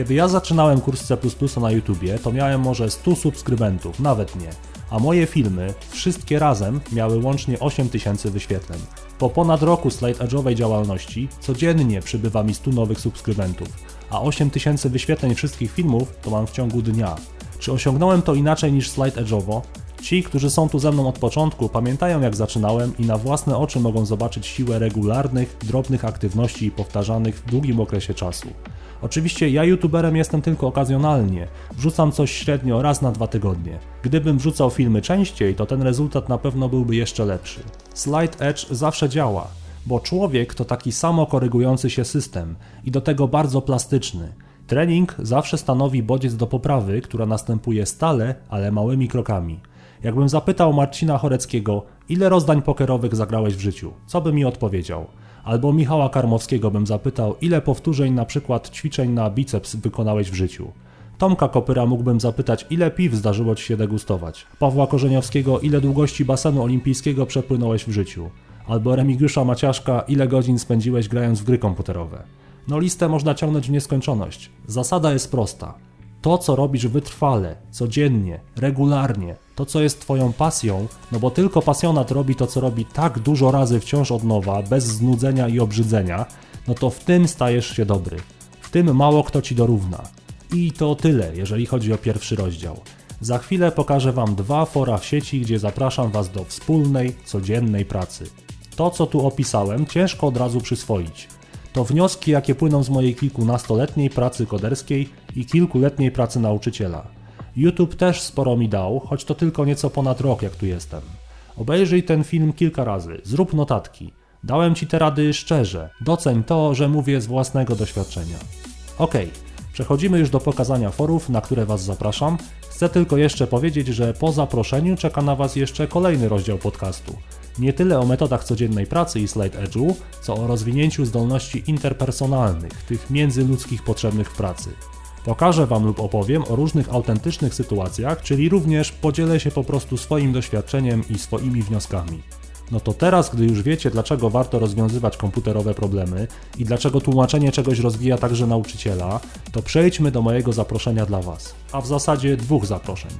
Kiedy ja zaczynałem kurs C++ na YouTubie, to miałem może 100 subskrybentów, nawet nie. A moje filmy, wszystkie razem, miały łącznie 8000 wyświetleń. Po ponad roku Slide Edge'owej działalności, codziennie przybywa mi 100 nowych subskrybentów, a 8000 wyświetleń wszystkich filmów to mam w ciągu dnia. Czy osiągnąłem to inaczej niż Slide Edge'owo? Ci, którzy są tu ze mną od początku, pamiętają jak zaczynałem i na własne oczy mogą zobaczyć siłę regularnych, drobnych aktywności powtarzanych w długim okresie czasu. Oczywiście ja youtuberem jestem tylko okazjonalnie, wrzucam coś średnio raz na dwa tygodnie. Gdybym wrzucał filmy częściej, to ten rezultat na pewno byłby jeszcze lepszy. Slide Edge zawsze działa, bo człowiek to taki samo korygujący się system i do tego bardzo plastyczny. Trening zawsze stanowi bodziec do poprawy, która następuje stale, ale małymi krokami. Jakbym zapytał Marcina Choreckiego, ile rozdań pokerowych zagrałeś w życiu, co by mi odpowiedział? Albo Michała Karmowskiego bym zapytał, ile powtórzeń na przykład ćwiczeń na biceps wykonałeś w życiu. Tomka Kopyra mógłbym zapytać, ile piw zdarzyło Ci się degustować. Pawła Korzeniowskiego, ile długości basenu olimpijskiego przepłynąłeś w życiu. Albo Remigiusza Maciaszka, ile godzin spędziłeś grając w gry komputerowe. No listę można ciągnąć w nieskończoność. Zasada jest prosta. To, co robisz wytrwale, codziennie, regularnie, to, co jest Twoją pasją, no bo tylko pasjonat robi to, co robi tak dużo razy wciąż od nowa, bez znudzenia i obrzydzenia, no to w tym stajesz się dobry. W tym mało kto Ci dorówna. I to tyle, jeżeli chodzi o pierwszy rozdział. Za chwilę pokażę Wam dwa fora w sieci, gdzie zapraszam Was do wspólnej, codziennej pracy. To, co tu opisałem, ciężko od razu przyswoić. To wnioski, jakie płyną z mojej kilkunastoletniej pracy koderskiej i kilkuletniej pracy nauczyciela. YouTube też sporo mi dał, choć to tylko nieco ponad rok, jak tu jestem. Obejrzyj ten film kilka razy, zrób notatki. Dałem ci te rady szczerze. Doceń to, że mówię z własnego doświadczenia. Ok, przechodzimy już do pokazania forów, na które Was zapraszam. Chcę tylko jeszcze powiedzieć, że po zaproszeniu czeka na Was jeszcze kolejny rozdział podcastu. Nie tyle o metodach codziennej pracy i slide edge'u, co o rozwinięciu zdolności interpersonalnych, tych międzyludzkich potrzebnych w pracy. Pokażę Wam lub opowiem o różnych autentycznych sytuacjach, czyli również podzielę się po prostu swoim doświadczeniem i swoimi wnioskami. No to teraz, gdy już wiecie, dlaczego warto rozwiązywać komputerowe problemy i dlaczego tłumaczenie czegoś rozwija także nauczyciela, to przejdźmy do mojego zaproszenia dla Was, a w zasadzie dwóch zaproszeń.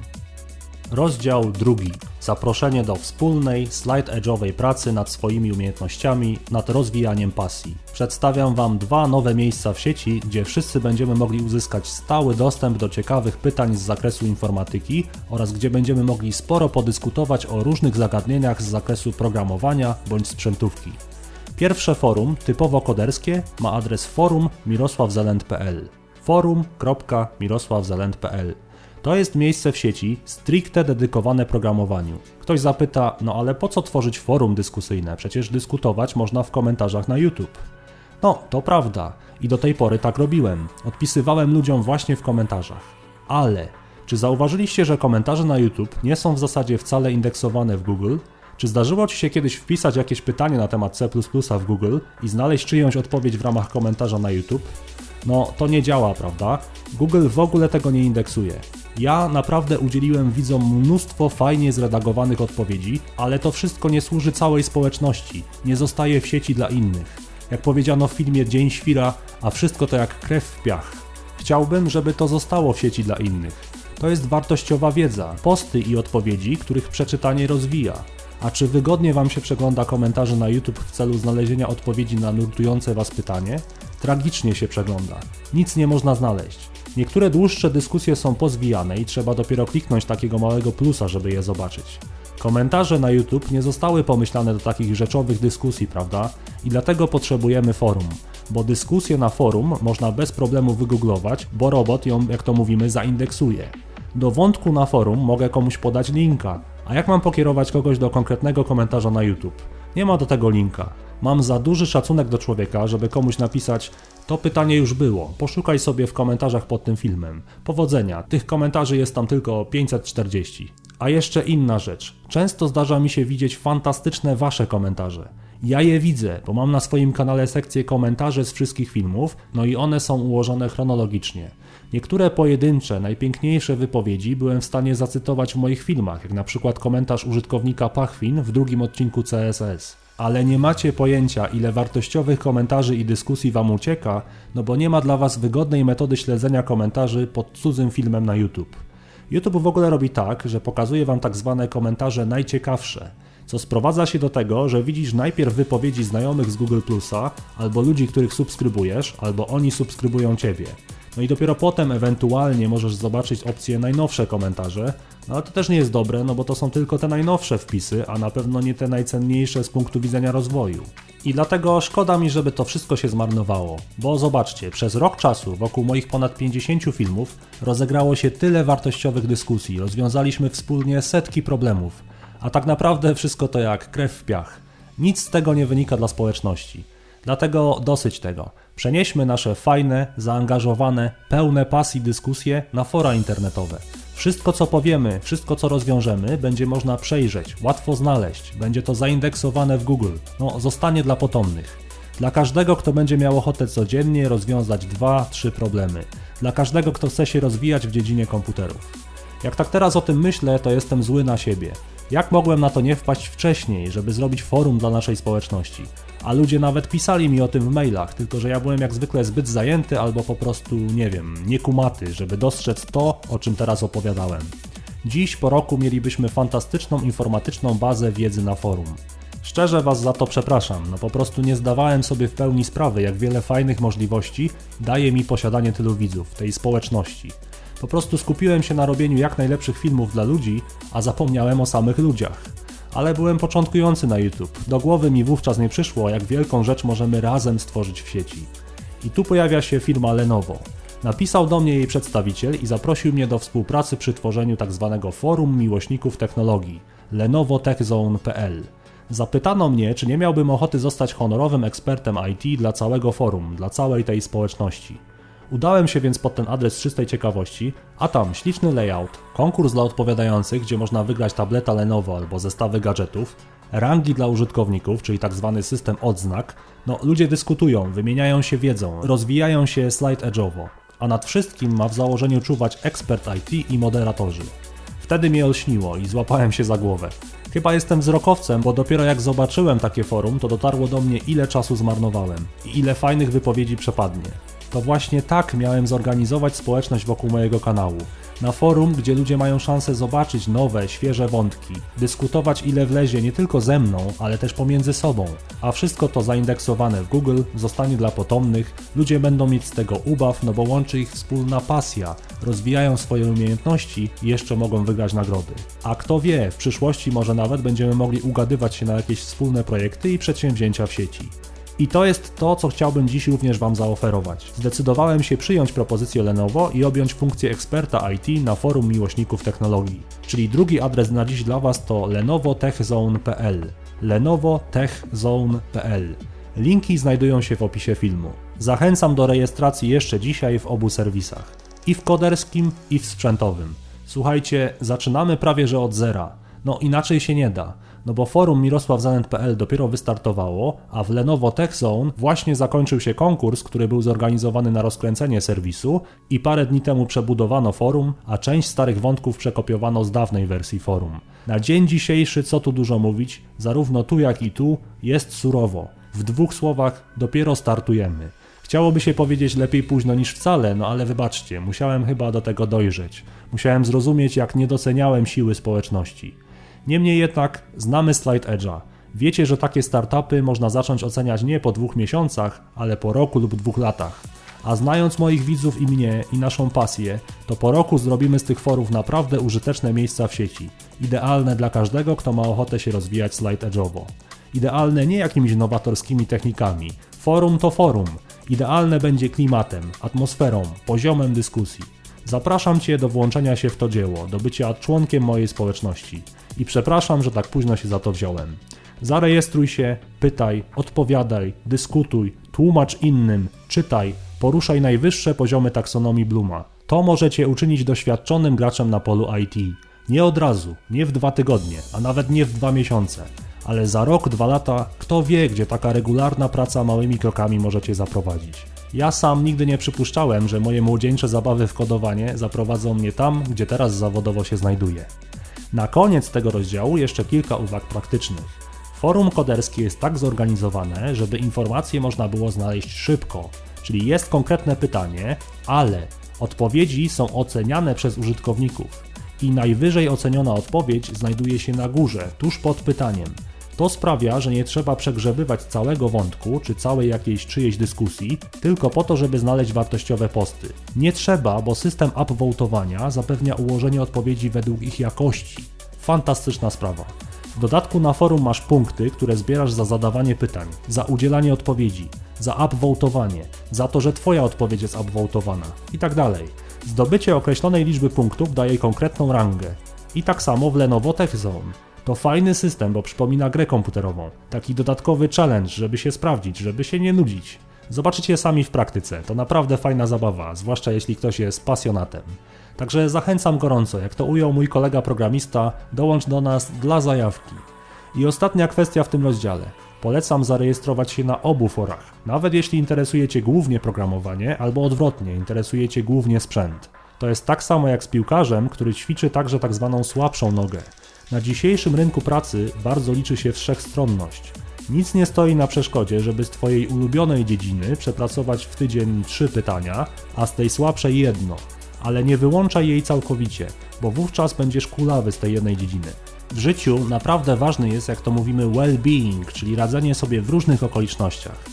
Rozdział drugi. Zaproszenie do wspólnej, slide edge'owej pracy nad swoimi umiejętnościami, nad rozwijaniem pasji. Przedstawiam Wam dwa nowe miejsca w sieci, gdzie wszyscy będziemy mogli uzyskać stały dostęp do ciekawych pytań z zakresu informatyki oraz gdzie będziemy mogli sporo podyskutować o różnych zagadnieniach z zakresu programowania bądź sprzętówki. Pierwsze forum, typowo koderskie, ma adres forum mirosławzelend.pl forum.mirosławzelend.pl to jest miejsce w sieci stricte dedykowane programowaniu. Ktoś zapyta, no ale po co tworzyć forum dyskusyjne? Przecież dyskutować można w komentarzach na YouTube. No, to prawda. I do tej pory tak robiłem. Odpisywałem ludziom właśnie w komentarzach. Ale, czy zauważyliście, że komentarze na YouTube nie są w zasadzie wcale indeksowane w Google? Czy zdarzyło Ci się kiedyś wpisać jakieś pytanie na temat C w Google i znaleźć czyjąś odpowiedź w ramach komentarza na YouTube? No, to nie działa, prawda? Google w ogóle tego nie indeksuje. Ja naprawdę udzieliłem widzom mnóstwo fajnie zredagowanych odpowiedzi, ale to wszystko nie służy całej społeczności, nie zostaje w sieci dla innych. Jak powiedziano w filmie Dzień Świra, a wszystko to jak krew w piach. Chciałbym, żeby to zostało w sieci dla innych. To jest wartościowa wiedza, posty i odpowiedzi, których przeczytanie rozwija. A czy wygodnie Wam się przegląda komentarze na YouTube w celu znalezienia odpowiedzi na nurtujące Was pytanie? Tragicznie się przegląda. Nic nie można znaleźć. Niektóre dłuższe dyskusje są pozwijane i trzeba dopiero kliknąć takiego małego plusa, żeby je zobaczyć. Komentarze na YouTube nie zostały pomyślane do takich rzeczowych dyskusji, prawda? I dlatego potrzebujemy forum. Bo dyskusję na forum można bez problemu wygooglować, bo robot ją, jak to mówimy, zaindeksuje. Do wątku na forum mogę komuś podać linka, a jak mam pokierować kogoś do konkretnego komentarza na YouTube? Nie ma do tego linka. Mam za duży szacunek do człowieka, żeby komuś napisać: To pytanie już było, poszukaj sobie w komentarzach pod tym filmem. Powodzenia, tych komentarzy jest tam tylko 540. A jeszcze inna rzecz. Często zdarza mi się widzieć fantastyczne wasze komentarze. Ja je widzę, bo mam na swoim kanale sekcję komentarzy z wszystkich filmów, no i one są ułożone chronologicznie. Niektóre pojedyncze, najpiękniejsze wypowiedzi byłem w stanie zacytować w moich filmach, jak na przykład komentarz użytkownika Pachwin w drugim odcinku CSS. Ale nie macie pojęcia, ile wartościowych komentarzy i dyskusji wam ucieka, no bo nie ma dla was wygodnej metody śledzenia komentarzy pod cudzym filmem na YouTube. YouTube w ogóle robi tak, że pokazuje wam tak zwane komentarze najciekawsze, co sprowadza się do tego, że widzisz najpierw wypowiedzi znajomych z Google Plusa, albo ludzi, których subskrybujesz, albo oni subskrybują ciebie. No i dopiero potem ewentualnie możesz zobaczyć opcję najnowsze komentarze, no ale to też nie jest dobre, no bo to są tylko te najnowsze wpisy, a na pewno nie te najcenniejsze z punktu widzenia rozwoju. I dlatego szkoda mi, żeby to wszystko się zmarnowało. Bo zobaczcie, przez rok czasu wokół moich ponad 50 filmów rozegrało się tyle wartościowych dyskusji, rozwiązaliśmy wspólnie setki problemów. A tak naprawdę wszystko to jak krew w piach. Nic z tego nie wynika dla społeczności. Dlatego dosyć tego. Przenieśmy nasze fajne, zaangażowane, pełne pasji dyskusje na fora internetowe. Wszystko co powiemy, wszystko co rozwiążemy będzie można przejrzeć, łatwo znaleźć, będzie to zaindeksowane w Google. No, zostanie dla potomnych. Dla każdego, kto będzie miał ochotę codziennie rozwiązać dwa, trzy problemy. Dla każdego, kto chce się rozwijać w dziedzinie komputerów. Jak tak teraz o tym myślę, to jestem zły na siebie. Jak mogłem na to nie wpaść wcześniej, żeby zrobić forum dla naszej społeczności? A ludzie nawet pisali mi o tym w mailach, tylko że ja byłem jak zwykle zbyt zajęty albo po prostu, nie wiem, niekumaty, żeby dostrzec to, o czym teraz opowiadałem. Dziś po roku mielibyśmy fantastyczną informatyczną bazę wiedzy na forum. Szczerze Was za to przepraszam, no po prostu nie zdawałem sobie w pełni sprawy, jak wiele fajnych możliwości daje mi posiadanie tylu widzów, tej społeczności. Po prostu skupiłem się na robieniu jak najlepszych filmów dla ludzi, a zapomniałem o samych ludziach. Ale byłem początkujący na YouTube. Do głowy mi wówczas nie przyszło, jak wielką rzecz możemy razem stworzyć w sieci. I tu pojawia się firma Lenovo. Napisał do mnie jej przedstawiciel i zaprosił mnie do współpracy przy tworzeniu tzw. Tak forum miłośników technologii lenovotechzone.pl. Zapytano mnie, czy nie miałbym ochoty zostać honorowym ekspertem IT dla całego forum, dla całej tej społeczności. Udałem się więc pod ten adres czystej ciekawości, a tam śliczny layout, konkurs dla odpowiadających, gdzie można wygrać tableta Lenovo albo zestawy gadżetów, rangi dla użytkowników, czyli tak zwany system odznak. No, ludzie dyskutują, wymieniają się wiedzą, rozwijają się slide edge'owo, a nad wszystkim ma w założeniu czuwać ekspert IT i moderatorzy. Wtedy mnie olśniło i złapałem się za głowę. Chyba jestem wzrokowcem, bo dopiero jak zobaczyłem takie forum, to dotarło do mnie ile czasu zmarnowałem i ile fajnych wypowiedzi przepadnie. To właśnie tak miałem zorganizować społeczność wokół mojego kanału. Na forum, gdzie ludzie mają szansę zobaczyć nowe, świeże wątki, dyskutować ile wlezie nie tylko ze mną, ale też pomiędzy sobą. A wszystko to zaindeksowane w Google zostanie dla potomnych, ludzie będą mieć z tego ubaw, no bo łączy ich wspólna pasja, rozwijają swoje umiejętności i jeszcze mogą wygrać nagrody. A kto wie, w przyszłości może nawet będziemy mogli ugadywać się na jakieś wspólne projekty i przedsięwzięcia w sieci. I to jest to, co chciałbym dziś również Wam zaoferować. Zdecydowałem się przyjąć propozycję Lenovo i objąć funkcję eksperta IT na forum miłośników technologii. Czyli drugi adres na dziś dla Was to lenovotechzone.pl lenovotechzone.pl Linki znajdują się w opisie filmu. Zachęcam do rejestracji jeszcze dzisiaj w obu serwisach. I w koderskim, i w sprzętowym. Słuchajcie, zaczynamy prawie że od zera. No inaczej się nie da no bo forum mirosławzanent.pl dopiero wystartowało, a w Lenovo Tech Zone właśnie zakończył się konkurs, który był zorganizowany na rozkręcenie serwisu i parę dni temu przebudowano forum, a część starych wątków przekopiowano z dawnej wersji forum. Na dzień dzisiejszy, co tu dużo mówić, zarówno tu jak i tu jest surowo. W dwóch słowach dopiero startujemy. Chciałoby się powiedzieć lepiej późno niż wcale, no ale wybaczcie, musiałem chyba do tego dojrzeć. Musiałem zrozumieć, jak nie doceniałem siły społeczności. Niemniej jednak znamy Slide Edge'a. Wiecie, że takie startupy można zacząć oceniać nie po dwóch miesiącach, ale po roku lub dwóch latach. A znając moich widzów i mnie i naszą pasję, to po roku zrobimy z tych forów naprawdę użyteczne miejsca w sieci. Idealne dla każdego, kto ma ochotę się rozwijać slide edge'owo. Idealne nie jakimiś nowatorskimi technikami. Forum to forum. Idealne będzie klimatem, atmosferą, poziomem dyskusji. Zapraszam Cię do włączenia się w to dzieło, do bycia członkiem mojej społeczności. I przepraszam, że tak późno się za to wziąłem. Zarejestruj się, pytaj, odpowiadaj, dyskutuj, tłumacz innym, czytaj, poruszaj najwyższe poziomy taksonomii Bluma. To możecie uczynić doświadczonym graczem na polu IT. Nie od razu, nie w dwa tygodnie, a nawet nie w dwa miesiące, ale za rok, dwa lata, kto wie, gdzie taka regularna praca małymi krokami możecie zaprowadzić. Ja sam nigdy nie przypuszczałem, że moje młodzieńcze zabawy w kodowanie zaprowadzą mnie tam, gdzie teraz zawodowo się znajduję. Na koniec tego rozdziału jeszcze kilka uwag praktycznych. Forum koderskie jest tak zorganizowane, żeby informacje można było znaleźć szybko, czyli jest konkretne pytanie, ale odpowiedzi są oceniane przez użytkowników i najwyżej oceniona odpowiedź znajduje się na górze, tuż pod pytaniem. To sprawia, że nie trzeba przegrzebywać całego wątku czy całej jakiejś czyjejś dyskusji, tylko po to, żeby znaleźć wartościowe posty. Nie trzeba, bo system upvotowania zapewnia ułożenie odpowiedzi według ich jakości. Fantastyczna sprawa. W dodatku na forum masz punkty, które zbierasz za zadawanie pytań, za udzielanie odpowiedzi, za upvotowanie, za to, że Twoja odpowiedź jest upvotowana i tak dalej. Zdobycie określonej liczby punktów daje konkretną rangę. I tak samo w Lenovo Tech Zone. To fajny system, bo przypomina grę komputerową. Taki dodatkowy challenge, żeby się sprawdzić, żeby się nie nudzić. Zobaczycie sami w praktyce, to naprawdę fajna zabawa, zwłaszcza jeśli ktoś jest pasjonatem. Także zachęcam gorąco, jak to ujął mój kolega programista, dołącz do nas dla zajawki. I ostatnia kwestia w tym rozdziale. Polecam zarejestrować się na obu forach, nawet jeśli interesuje Cię głównie programowanie, albo odwrotnie, interesuje Cię głównie sprzęt. To jest tak samo jak z piłkarzem, który ćwiczy także tak zwaną słabszą nogę. Na dzisiejszym rynku pracy bardzo liczy się wszechstronność. Nic nie stoi na przeszkodzie, żeby z Twojej ulubionej dziedziny przepracować w tydzień trzy pytania, a z tej słabszej jedno. Ale nie wyłączaj jej całkowicie, bo wówczas będziesz kulawy z tej jednej dziedziny. W życiu naprawdę ważny jest, jak to mówimy, well-being, czyli radzenie sobie w różnych okolicznościach.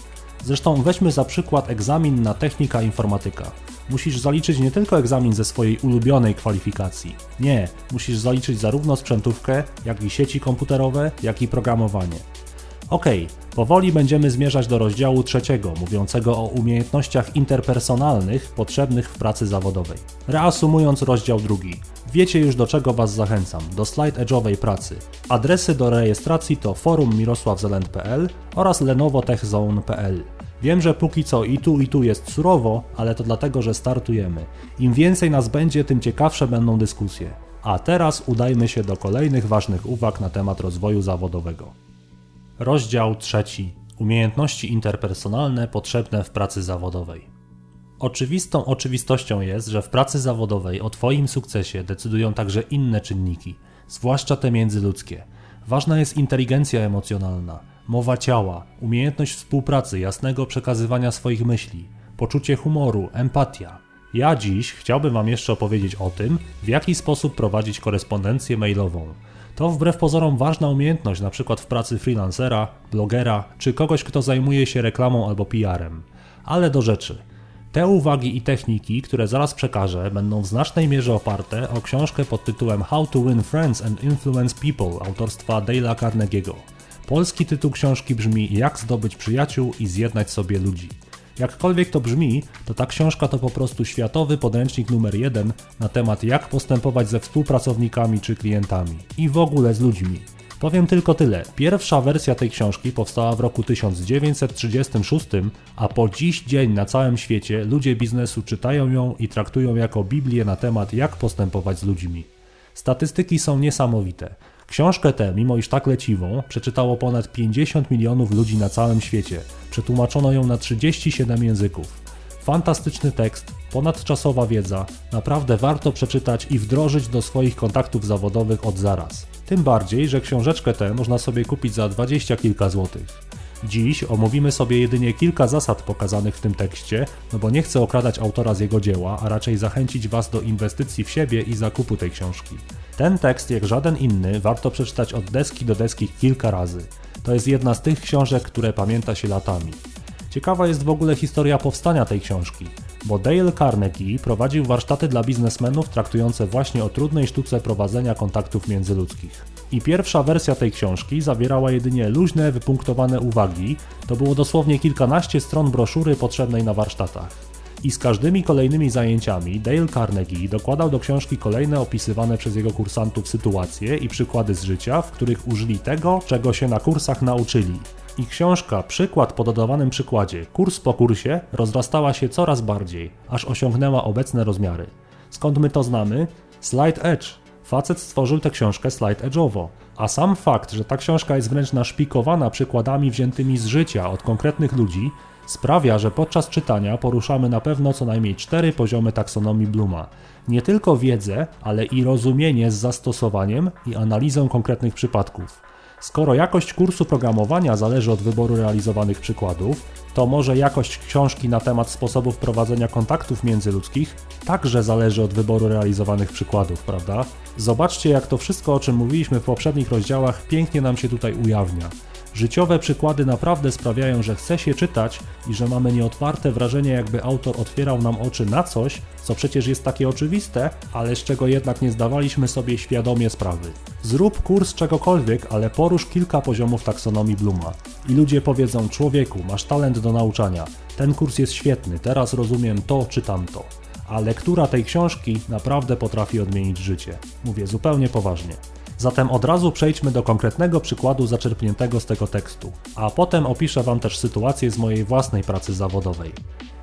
Zresztą weźmy za przykład egzamin na technika informatyka. Musisz zaliczyć nie tylko egzamin ze swojej ulubionej kwalifikacji. Nie, musisz zaliczyć zarówno sprzętówkę, jak i sieci komputerowe, jak i programowanie. Ok, powoli będziemy zmierzać do rozdziału trzeciego, mówiącego o umiejętnościach interpersonalnych potrzebnych w pracy zawodowej. Reasumując rozdział drugi, wiecie już do czego Was zachęcam, do slide edge'owej pracy. Adresy do rejestracji to forum mirosławzelend.pl oraz lenovotechzone.pl. Wiem, że póki co i tu i tu jest surowo, ale to dlatego, że startujemy. Im więcej nas będzie, tym ciekawsze będą dyskusje. A teraz udajmy się do kolejnych ważnych uwag na temat rozwoju zawodowego. Rozdział trzeci. Umiejętności interpersonalne potrzebne w pracy zawodowej. Oczywistą oczywistością jest, że w pracy zawodowej o Twoim sukcesie decydują także inne czynniki, zwłaszcza te międzyludzkie. Ważna jest inteligencja emocjonalna, mowa ciała, umiejętność współpracy, jasnego przekazywania swoich myśli, poczucie humoru, empatia. Ja dziś chciałbym Wam jeszcze opowiedzieć o tym, w jaki sposób prowadzić korespondencję mailową to wbrew pozorom ważna umiejętność, na przykład w pracy freelancera, blogera czy kogoś, kto zajmuje się reklamą albo PR-em. Ale do rzeczy. Te uwagi i techniki, które zaraz przekażę, będą w znacznej mierze oparte o książkę pod tytułem How to Win Friends and Influence People autorstwa Dale'a Carnegie'ego. Polski tytuł książki brzmi Jak zdobyć przyjaciół i zjednać sobie ludzi. Jakkolwiek to brzmi, to ta książka to po prostu światowy podręcznik numer jeden na temat jak postępować ze współpracownikami czy klientami i w ogóle z ludźmi. Powiem tylko tyle. Pierwsza wersja tej książki powstała w roku 1936, a po dziś dzień na całym świecie ludzie biznesu czytają ją i traktują jako Biblię na temat jak postępować z ludźmi. Statystyki są niesamowite. Książkę tę, mimo iż tak leciwą, przeczytało ponad 50 milionów ludzi na całym świecie. Przetłumaczono ją na 37 języków. Fantastyczny tekst, ponadczasowa wiedza, naprawdę warto przeczytać i wdrożyć do swoich kontaktów zawodowych od zaraz. Tym bardziej, że książeczkę tę można sobie kupić za 20 kilka złotych. Dziś omówimy sobie jedynie kilka zasad pokazanych w tym tekście, no bo nie chcę okradać autora z jego dzieła, a raczej zachęcić Was do inwestycji w siebie i zakupu tej książki. Ten tekst, jak żaden inny, warto przeczytać od deski do deski kilka razy. To jest jedna z tych książek, które pamięta się latami. Ciekawa jest w ogóle historia powstania tej książki, bo Dale Carnegie prowadził warsztaty dla biznesmenów traktujące właśnie o trudnej sztuce prowadzenia kontaktów międzyludzkich. I pierwsza wersja tej książki zawierała jedynie luźne, wypunktowane uwagi, to było dosłownie kilkanaście stron broszury potrzebnej na warsztatach. I z każdymi kolejnymi zajęciami Dale Carnegie dokładał do książki kolejne opisywane przez jego kursantów sytuacje i przykłady z życia, w których użyli tego, czego się na kursach nauczyli. I książka, przykład po dodawanym przykładzie, kurs po kursie, rozrastała się coraz bardziej, aż osiągnęła obecne rozmiary. Skąd my to znamy? Slide Edge. Facet stworzył tę książkę slide edge'owo, a sam fakt, że ta książka jest wręcz naszpikowana przykładami wziętymi z życia od konkretnych ludzi, sprawia, że podczas czytania poruszamy na pewno co najmniej cztery poziomy taksonomii Bluma. Nie tylko wiedzę, ale i rozumienie z zastosowaniem i analizą konkretnych przypadków. Skoro jakość kursu programowania zależy od wyboru realizowanych przykładów, to może jakość książki na temat sposobów prowadzenia kontaktów międzyludzkich także zależy od wyboru realizowanych przykładów, prawda? Zobaczcie, jak to wszystko, o czym mówiliśmy w poprzednich rozdziałach, pięknie nam się tutaj ujawnia. Życiowe przykłady naprawdę sprawiają, że chce się czytać i że mamy nieotwarte wrażenie, jakby autor otwierał nam oczy na coś, co przecież jest takie oczywiste, ale z czego jednak nie zdawaliśmy sobie świadomie sprawy. Zrób kurs czegokolwiek, ale porusz kilka poziomów taksonomii Bluma. I ludzie powiedzą: Człowieku, masz talent do nauczania, ten kurs jest świetny, teraz rozumiem to czy tamto. A lektura tej książki naprawdę potrafi odmienić życie. Mówię zupełnie poważnie. Zatem od razu przejdźmy do konkretnego przykładu zaczerpniętego z tego tekstu, a potem opiszę Wam też sytuację z mojej własnej pracy zawodowej.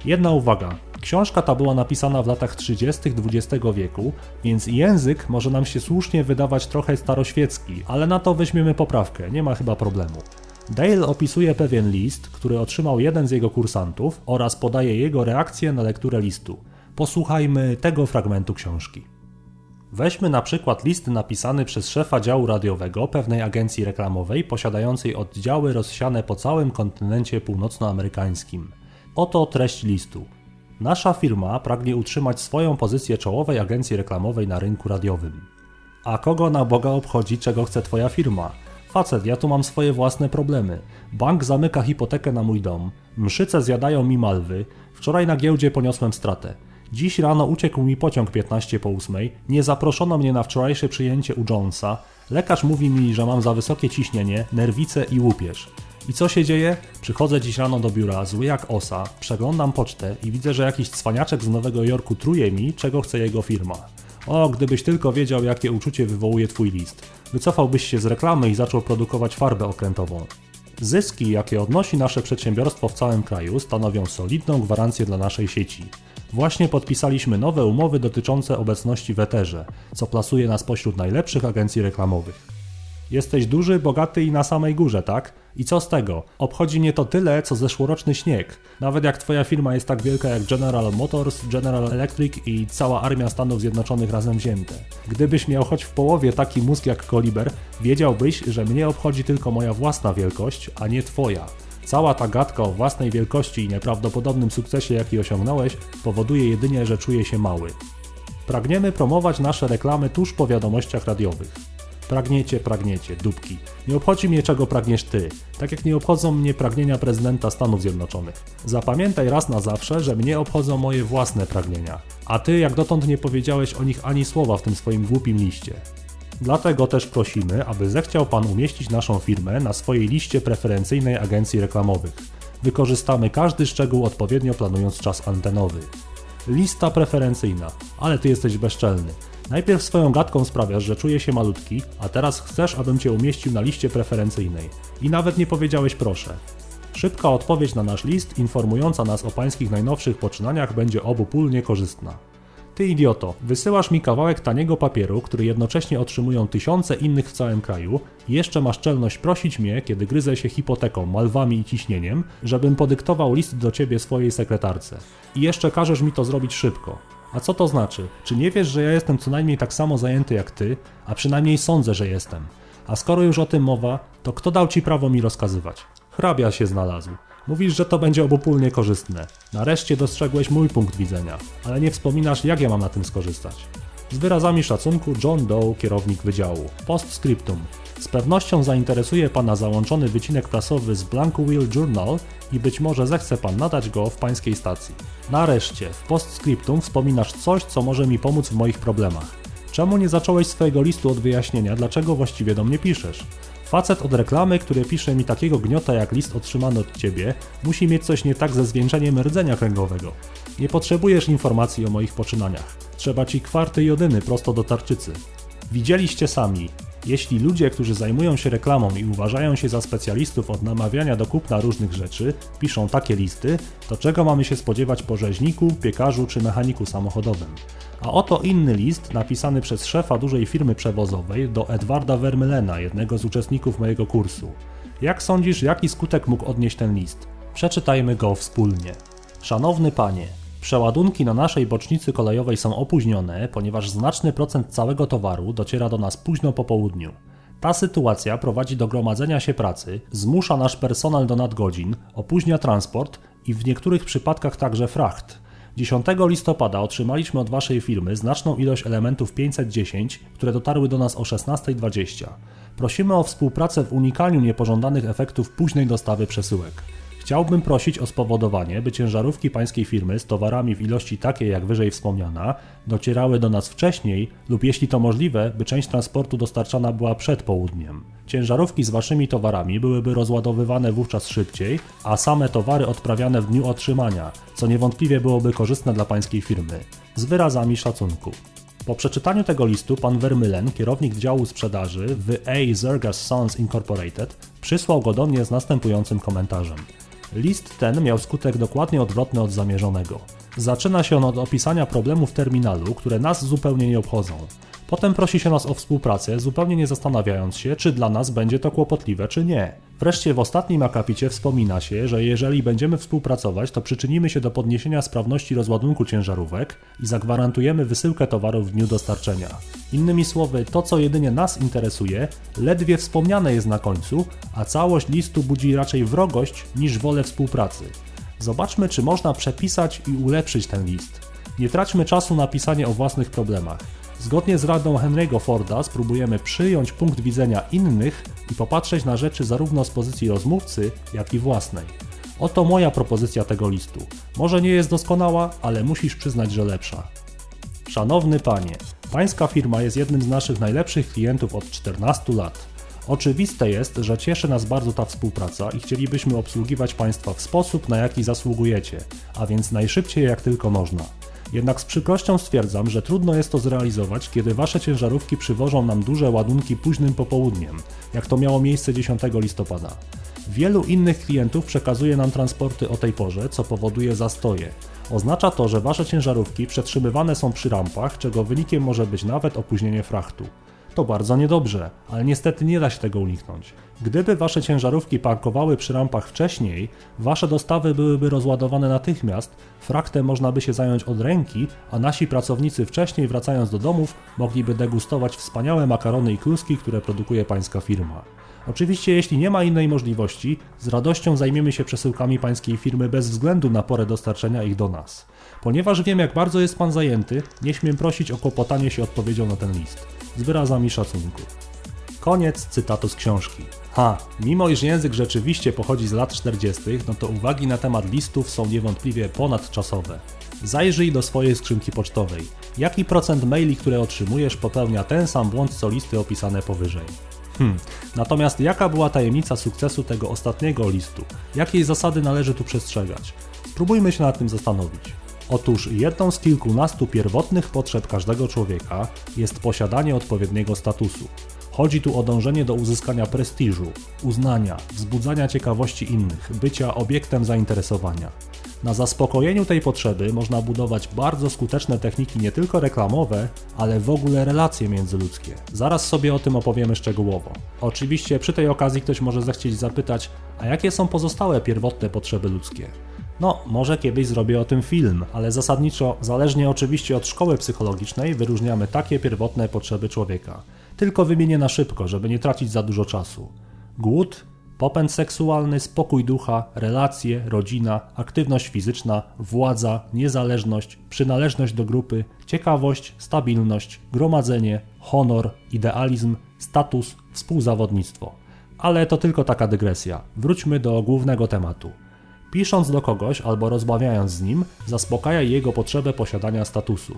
Jedna uwaga. Książka ta była napisana w latach 30. XX wieku, więc język może nam się słusznie wydawać trochę staroświecki, ale na to weźmiemy poprawkę, nie ma chyba problemu. Dale opisuje pewien list, który otrzymał jeden z jego kursantów oraz podaje jego reakcję na lekturę listu. Posłuchajmy tego fragmentu książki. Weźmy na przykład list napisany przez szefa działu radiowego pewnej agencji reklamowej posiadającej oddziały rozsiane po całym kontynencie północnoamerykańskim. Oto treść listu. Nasza firma pragnie utrzymać swoją pozycję czołowej agencji reklamowej na rynku radiowym. A kogo na Boga obchodzi, czego chce Twoja firma? Facet, ja tu mam swoje własne problemy. Bank zamyka hipotekę na mój dom, mszyce zjadają mi malwy, wczoraj na giełdzie poniosłem stratę. Dziś rano uciekł mi pociąg 15 po 8, nie zaproszono mnie na wczorajsze przyjęcie u Jonesa, lekarz mówi mi, że mam za wysokie ciśnienie, nerwice i łupież. I co się dzieje? Przychodzę dziś rano do biura, zły jak osa, przeglądam pocztę i widzę, że jakiś cwaniaczek z Nowego Jorku truje mi, czego chce jego firma. O, gdybyś tylko wiedział, jakie uczucie wywołuje twój list. Wycofałbyś się z reklamy i zaczął produkować farbę okrętową. Zyski, jakie odnosi nasze przedsiębiorstwo w całym kraju, stanowią solidną gwarancję dla naszej sieci. Właśnie podpisaliśmy nowe umowy dotyczące obecności w Eterze, co plasuje nas pośród najlepszych agencji reklamowych. Jesteś duży, bogaty i na samej górze, tak? I co z tego? Obchodzi mnie to tyle, co zeszłoroczny śnieg. Nawet jak twoja firma jest tak wielka jak General Motors, General Electric i cała armia Stanów Zjednoczonych razem wzięte. Gdybyś miał choć w połowie taki mózg jak Koliber, wiedziałbyś, że mnie obchodzi tylko moja własna wielkość, a nie twoja. Cała ta gadka o własnej wielkości i nieprawdopodobnym sukcesie, jaki osiągnąłeś, powoduje jedynie, że czuję się mały. Pragniemy promować nasze reklamy tuż po wiadomościach radiowych. Pragniecie, pragniecie, dupki. Nie obchodzi mnie, czego pragniesz ty, tak jak nie obchodzą mnie pragnienia prezydenta Stanów Zjednoczonych. Zapamiętaj raz na zawsze, że mnie obchodzą moje własne pragnienia, a ty jak dotąd nie powiedziałeś o nich ani słowa w tym swoim głupim liście. Dlatego też prosimy, aby zechciał Pan umieścić naszą firmę na swojej liście preferencyjnej agencji reklamowych. Wykorzystamy każdy szczegół odpowiednio planując czas antenowy. Lista preferencyjna, ale Ty jesteś bezczelny. Najpierw swoją gadką sprawiasz, że czuję się malutki, a teraz chcesz, abym Cię umieścił na liście preferencyjnej. I nawet nie powiedziałeś proszę. Szybka odpowiedź na nasz list informująca nas o Pańskich najnowszych poczynaniach będzie obu pól niekorzystna. Ty idioto, wysyłasz mi kawałek taniego papieru, który jednocześnie otrzymują tysiące innych w całym kraju i jeszcze masz czelność prosić mnie, kiedy gryzę się hipoteką, malwami i ciśnieniem, żebym podyktował list do ciebie swojej sekretarce. I jeszcze każesz mi to zrobić szybko. A co to znaczy? Czy nie wiesz, że ja jestem co najmniej tak samo zajęty jak ty? A przynajmniej sądzę, że jestem. A skoro już o tym mowa, to kto dał ci prawo mi rozkazywać? Hrabia się znalazł. Mówisz, że to będzie obopólnie korzystne. Nareszcie dostrzegłeś mój punkt widzenia, ale nie wspominasz, jak ja mam na tym skorzystać. Z wyrazami szacunku John Doe, kierownik wydziału. Postscriptum. Z pewnością zainteresuje Pana załączony wycinek prasowy z Wheel Journal i być może zechce Pan nadać go w Pańskiej stacji. Nareszcie, w postscriptum wspominasz coś, co może mi pomóc w moich problemach. Czemu nie zacząłeś swojego listu od wyjaśnienia, dlaczego właściwie do mnie piszesz? Facet od reklamy, który pisze mi takiego gniota jak list otrzymany od ciebie, musi mieć coś nie tak ze zwieńczeniem rdzenia kręgowego. Nie potrzebujesz informacji o moich poczynaniach. Trzeba ci kwarty jodyny prosto do tarczycy. Widzieliście sami. Jeśli ludzie, którzy zajmują się reklamą i uważają się za specjalistów od namawiania do kupna różnych rzeczy, piszą takie listy, to czego mamy się spodziewać po rzeźniku, piekarzu czy mechaniku samochodowym? A oto inny list napisany przez szefa dużej firmy przewozowej do Edwarda Vermelena, jednego z uczestników mojego kursu. Jak sądzisz, jaki skutek mógł odnieść ten list? Przeczytajmy go wspólnie. Szanowny panie, przeładunki na naszej bocznicy kolejowej są opóźnione, ponieważ znaczny procent całego towaru dociera do nas późno po południu. Ta sytuacja prowadzi do gromadzenia się pracy, zmusza nasz personel do nadgodzin, opóźnia transport i w niektórych przypadkach także fracht. 10 listopada otrzymaliśmy od Waszej firmy znaczną ilość elementów 510, które dotarły do nas o 16.20. Prosimy o współpracę w unikaniu niepożądanych efektów późnej dostawy przesyłek. Chciałbym prosić o spowodowanie, by ciężarówki pańskiej firmy z towarami w ilości takiej jak wyżej wspomniana docierały do nas wcześniej lub jeśli to możliwe, by część transportu dostarczana była przed południem. Ciężarówki z waszymi towarami byłyby rozładowywane wówczas szybciej, a same towary odprawiane w dniu otrzymania, co niewątpliwie byłoby korzystne dla pańskiej firmy. Z wyrazami szacunku. Po przeczytaniu tego listu pan Vermylen, kierownik działu sprzedaży w A. Zergas Sons Incorporated, przysłał go do mnie z następującym komentarzem. List ten miał skutek dokładnie odwrotny od zamierzonego. Zaczyna się on od opisania problemów terminalu, które nas zupełnie nie obchodzą. Potem prosi się nas o współpracę, zupełnie nie zastanawiając się, czy dla nas będzie to kłopotliwe, czy nie. Wreszcie w ostatnim akapicie wspomina się, że jeżeli będziemy współpracować, to przyczynimy się do podniesienia sprawności rozładunku ciężarówek i zagwarantujemy wysyłkę towarów w dniu dostarczenia. Innymi słowy, to co jedynie nas interesuje, ledwie wspomniane jest na końcu, a całość listu budzi raczej wrogość niż wolę współpracy. Zobaczmy, czy można przepisać i ulepszyć ten list. Nie traćmy czasu na pisanie o własnych problemach. Zgodnie z radą Henry'ego Forda spróbujemy przyjąć punkt widzenia innych i popatrzeć na rzeczy zarówno z pozycji rozmówcy, jak i własnej. Oto moja propozycja tego listu. Może nie jest doskonała, ale musisz przyznać, że lepsza. Szanowny panie, pańska firma jest jednym z naszych najlepszych klientów od 14 lat. Oczywiste jest, że cieszy nas bardzo ta współpraca i chcielibyśmy obsługiwać Państwa w sposób, na jaki zasługujecie, a więc najszybciej jak tylko można. Jednak z przykrością stwierdzam, że trudno jest to zrealizować, kiedy wasze ciężarówki przywożą nam duże ładunki późnym popołudniem, jak to miało miejsce 10 listopada. Wielu innych klientów przekazuje nam transporty o tej porze, co powoduje zastoje. Oznacza to, że wasze ciężarówki przetrzymywane są przy rampach, czego wynikiem może być nawet opóźnienie frachtu. To bardzo niedobrze, ale niestety nie da się tego uniknąć. Gdyby wasze ciężarówki parkowały przy rampach wcześniej, wasze dostawy byłyby rozładowane natychmiast, fraktem można by się zająć od ręki, a nasi pracownicy wcześniej wracając do domów mogliby degustować wspaniałe makarony i kluski, które produkuje pańska firma. Oczywiście, jeśli nie ma innej możliwości, z radością zajmiemy się przesyłkami pańskiej firmy bez względu na porę dostarczenia ich do nas. Ponieważ wiem, jak bardzo jest pan zajęty, nie śmiem prosić o kłopotanie się odpowiedzią na ten list. Z wyrazami szacunku. Koniec cytatu z książki. Ha, mimo iż język rzeczywiście pochodzi z lat 40., no to uwagi na temat listów są niewątpliwie ponadczasowe. Zajrzyj do swojej skrzynki pocztowej. Jaki procent maili, które otrzymujesz, popełnia ten sam błąd co listy opisane powyżej? Hmm. Natomiast jaka była tajemnica sukcesu tego ostatniego listu? Jakiej zasady należy tu przestrzegać? Spróbujmy się nad tym zastanowić. Otóż jedną z kilkunastu pierwotnych potrzeb każdego człowieka jest posiadanie odpowiedniego statusu. Chodzi tu o dążenie do uzyskania prestiżu, uznania, wzbudzania ciekawości innych, bycia obiektem zainteresowania. Na zaspokojeniu tej potrzeby można budować bardzo skuteczne techniki nie tylko reklamowe, ale w ogóle relacje międzyludzkie. Zaraz sobie o tym opowiemy szczegółowo. Oczywiście przy tej okazji ktoś może zechcieć zapytać, a jakie są pozostałe pierwotne potrzeby ludzkie? No, może kiedyś zrobię o tym film, ale zasadniczo, zależnie oczywiście od szkoły psychologicznej, wyróżniamy takie pierwotne potrzeby człowieka. Tylko wymienię na szybko, żeby nie tracić za dużo czasu. Głód, popęd seksualny, spokój ducha, relacje, rodzina, aktywność fizyczna, władza, niezależność, przynależność do grupy, ciekawość, stabilność, gromadzenie, honor, idealizm, status, współzawodnictwo. Ale to tylko taka dygresja. Wróćmy do głównego tematu. Pisząc do kogoś albo rozmawiając z nim, zaspokajaj jego potrzebę posiadania statusu.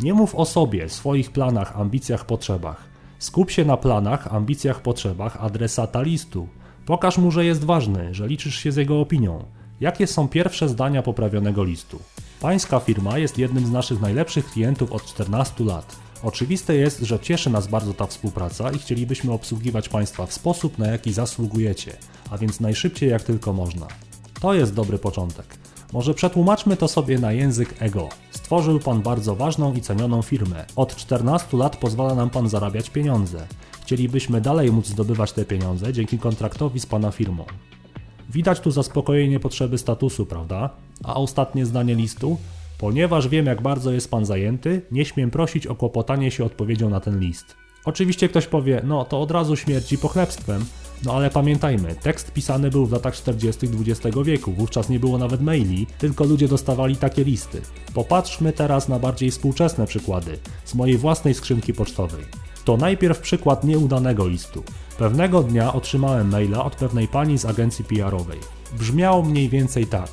Nie mów o sobie, swoich planach, ambicjach, potrzebach. Skup się na planach, ambicjach, potrzebach adresata listu. Pokaż mu, że jest ważny, że liczysz się z jego opinią. Jakie są pierwsze zdania poprawionego listu? Pańska firma jest jednym z naszych najlepszych klientów od 14 lat. Oczywiste jest, że cieszy nas bardzo ta współpraca i chcielibyśmy obsługiwać Państwa w sposób, na jaki zasługujecie, a więc najszybciej jak tylko można. To jest dobry początek. Może przetłumaczmy to sobie na język ego. Stworzył Pan bardzo ważną i cenioną firmę. Od 14 lat pozwala nam Pan zarabiać pieniądze. Chcielibyśmy dalej móc zdobywać te pieniądze dzięki kontraktowi z Pana firmą. Widać tu zaspokojenie potrzeby statusu, prawda? A ostatnie zdanie listu? Ponieważ wiem, jak bardzo jest Pan zajęty, nie śmiem prosić o kłopotanie się odpowiedzią na ten list. Oczywiście ktoś powie, no to od razu śmierci pochlebstwem, no ale pamiętajmy, tekst pisany był w latach 40. XX wieku, wówczas nie było nawet maili, tylko ludzie dostawali takie listy. Popatrzmy teraz na bardziej współczesne przykłady z mojej własnej skrzynki pocztowej. To najpierw przykład nieudanego listu. Pewnego dnia otrzymałem maila od pewnej pani z agencji PR-owej. Brzmiało mniej więcej tak.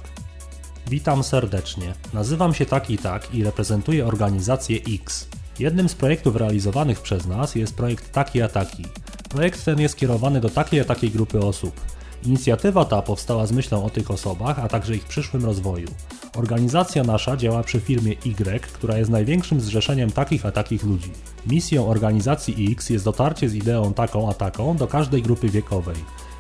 Witam serdecznie. Nazywam się tak i tak i reprezentuję organizację X. Jednym z projektów realizowanych przez nas jest projekt Taki a Taki. Projekt ten jest kierowany do takiej a takiej grupy osób. Inicjatywa ta powstała z myślą o tych osobach, a także ich przyszłym rozwoju. Organizacja nasza działa przy firmie Y, która jest największym zrzeszeniem takich a takich ludzi. Misją organizacji X jest dotarcie z ideą taką a taką do każdej grupy wiekowej.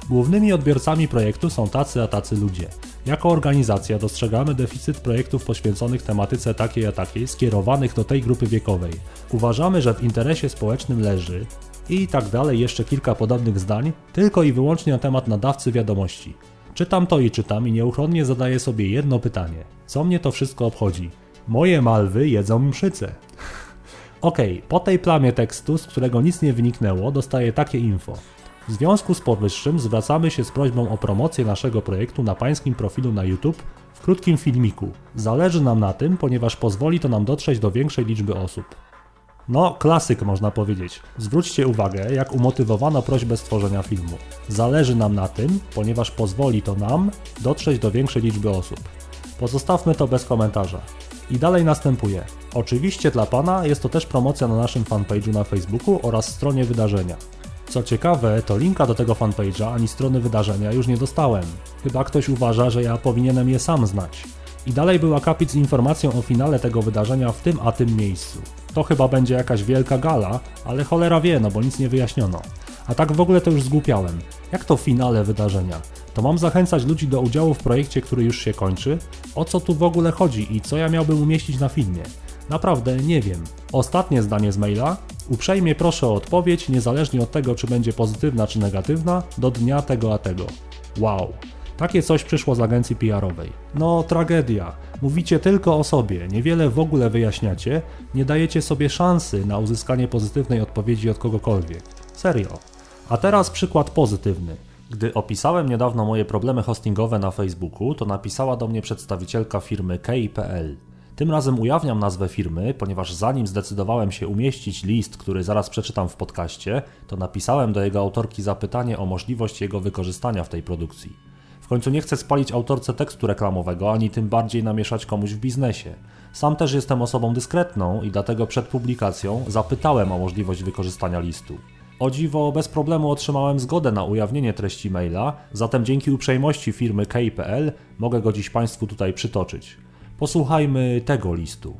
Głównymi odbiorcami projektu są tacy a tacy ludzie. Jako organizacja dostrzegamy deficyt projektów poświęconych tematyce takiej a takiej, skierowanych do tej grupy wiekowej. Uważamy, że w interesie społecznym leży i tak dalej, jeszcze kilka podobnych zdań, tylko i wyłącznie na temat nadawcy wiadomości. Czytam to i czytam i nieuchronnie zadaję sobie jedno pytanie. Co mnie to wszystko obchodzi? Moje malwy jedzą mszyce. Okej, okay, po tej plamie tekstu, z którego nic nie wyniknęło, dostaję takie info. W związku z powyższym zwracamy się z prośbą o promocję naszego projektu na pańskim profilu na YouTube w krótkim filmiku. Zależy nam na tym, ponieważ pozwoli to nam dotrzeć do większej liczby osób. No, klasyk można powiedzieć. Zwróćcie uwagę, jak umotywowano prośbę stworzenia filmu. Zależy nam na tym, ponieważ pozwoli to nam dotrzeć do większej liczby osób. Pozostawmy to bez komentarza. I dalej następuje. Oczywiście dla Pana jest to też promocja na naszym fanpage'u na Facebooku oraz stronie wydarzenia. Co ciekawe, to linka do tego fanpage'a ani strony wydarzenia już nie dostałem. Chyba ktoś uważa, że ja powinienem je sam znać. I dalej był akapit z informacją o finale tego wydarzenia w tym a tym miejscu. To chyba będzie jakaś wielka gala, ale cholera wie, no bo nic nie wyjaśniono. A tak w ogóle to już zgłupiałem. Jak to finale wydarzenia? To mam zachęcać ludzi do udziału w projekcie, który już się kończy? O co tu w ogóle chodzi i co ja miałbym umieścić na filmie? Naprawdę nie wiem. Ostatnie zdanie z maila. Uprzejmie proszę o odpowiedź, niezależnie od tego, czy będzie pozytywna czy negatywna, do dnia tego a tego. Wow. Takie coś przyszło z agencji PR-owej. No, tragedia. Mówicie tylko o sobie, niewiele w ogóle wyjaśniacie, nie dajecie sobie szansy na uzyskanie pozytywnej odpowiedzi od kogokolwiek. Serio. A teraz przykład pozytywny. Gdy opisałem niedawno moje problemy hostingowe na Facebooku, to napisała do mnie przedstawicielka firmy Key.pl. Tym razem ujawniam nazwę firmy, ponieważ zanim zdecydowałem się umieścić list, który zaraz przeczytam w podcaście, to napisałem do jego autorki zapytanie o możliwość jego wykorzystania w tej produkcji. Końcu nie chcę spalić autorce tekstu reklamowego, ani tym bardziej namieszać komuś w biznesie. Sam też jestem osobą dyskretną i dlatego przed publikacją zapytałem o możliwość wykorzystania listu. O dziwo, bez problemu otrzymałem zgodę na ujawnienie treści maila, zatem dzięki uprzejmości firmy Key.pl mogę go dziś Państwu tutaj przytoczyć. Posłuchajmy tego listu.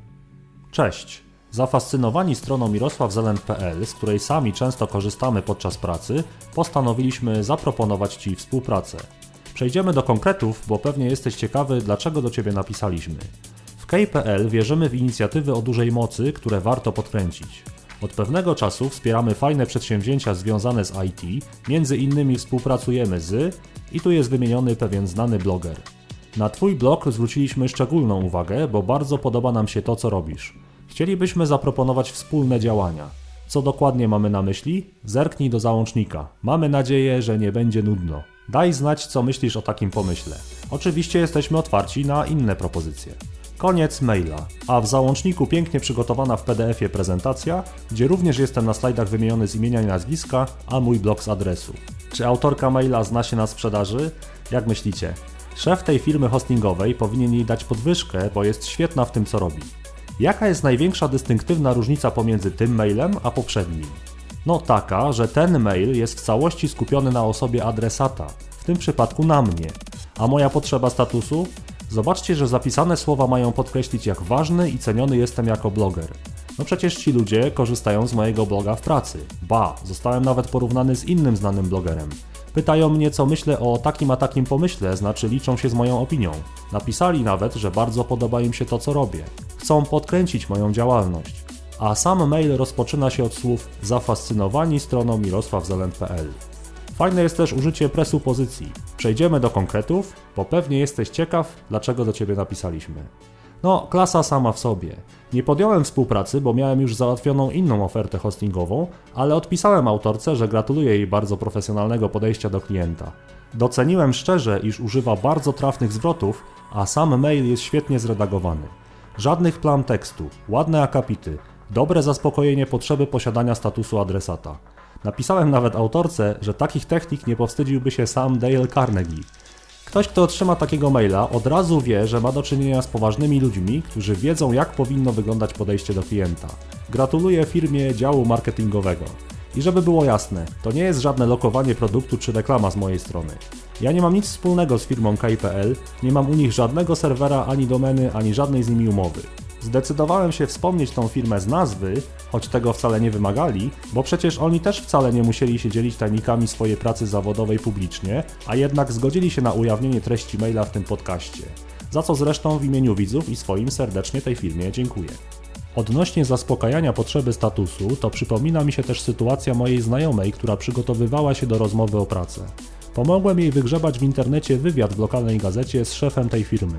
Cześć. Zafascynowani stroną mirosławzelend.pl, z której sami często korzystamy podczas pracy, postanowiliśmy zaproponować Ci współpracę. Przejdziemy do konkretów, bo pewnie jesteś ciekawy, dlaczego do Ciebie napisaliśmy. W Key.pl wierzymy w inicjatywy o dużej mocy, które warto podkręcić. Od pewnego czasu wspieramy fajne przedsięwzięcia związane z IT, między innymi współpracujemy z, i tu jest wymieniony pewien znany bloger. Na Twój blog zwróciliśmy szczególną uwagę, bo bardzo podoba nam się to, co robisz. Chcielibyśmy zaproponować wspólne działania. Co dokładnie mamy na myśli? Zerknij do załącznika. Mamy nadzieję, że nie będzie nudno. Daj znać, co myślisz o takim pomyśle. Oczywiście jesteśmy otwarci na inne propozycje. Koniec maila. A w załączniku pięknie przygotowana w PDF-ie prezentacja, gdzie również jestem na slajdach wymieniony z imienia i nazwiska, a mój blog z adresu. Czy autorka maila zna się na sprzedaży? Jak myślicie? Szef tej firmy hostingowej powinien jej dać podwyżkę, bo jest świetna w tym, co robi. Jaka jest największa dystynktywna różnica pomiędzy tym mailem a poprzednim? No taka, że ten mail jest w całości skupiony na osobie adresata, w tym przypadku na mnie. A moja potrzeba statusu? Zobaczcie, że zapisane słowa mają podkreślić, jak ważny i ceniony jestem jako bloger. No przecież ci ludzie korzystają z mojego bloga w pracy. Ba, zostałem nawet porównany z innym znanym blogerem. Pytają mnie, co myślę o takim a takim pomyśle, znaczy liczą się z moją opinią. Napisali nawet, że bardzo podoba im się to, co robię. Chcą podkręcić moją działalność. A sam mail rozpoczyna się od słów zafascynowani stroną mirosławzelend.pl. Fajne jest też użycie presupozycji. Przejdziemy do konkretów, bo pewnie jesteś ciekaw, dlaczego do Ciebie napisaliśmy. No, klasa sama w sobie. Nie podjąłem współpracy, bo miałem już załatwioną inną ofertę hostingową, ale odpisałem autorce, że gratuluję jej bardzo profesjonalnego podejścia do klienta. Doceniłem szczerze, iż używa bardzo trafnych zwrotów, a sam mail jest świetnie zredagowany. Żadnych plam tekstu, ładne akapity, dobre zaspokojenie potrzeby posiadania statusu adresata. Napisałem nawet autorce, że takich technik nie powstydziłby się sam Dale Carnegie. Ktoś, kto otrzyma takiego maila, od razu wie, że ma do czynienia z poważnymi ludźmi, którzy wiedzą, jak powinno wyglądać podejście do klienta. Gratuluję firmie działu marketingowego. I żeby było jasne, to nie jest żadne lokowanie produktu czy reklama z mojej strony. Ja nie mam nic wspólnego z firmą KPL, nie mam u nich żadnego serwera ani domeny, ani żadnej z nimi umowy. Zdecydowałem się wspomnieć tą firmę z nazwy, choć tego wcale nie wymagali, bo przecież oni też wcale nie musieli się dzielić tajnikami swojej pracy zawodowej publicznie, a jednak zgodzili się na ujawnienie treści maila w tym podcaście. Za co zresztą w imieniu widzów i swoim serdecznie tej firmie dziękuję. Odnośnie zaspokajania potrzeby statusu, to przypomina mi się też sytuacja mojej znajomej, która przygotowywała się do rozmowy o pracę. Pomogłem jej wygrzebać w internecie wywiad w lokalnej gazecie z szefem tej firmy.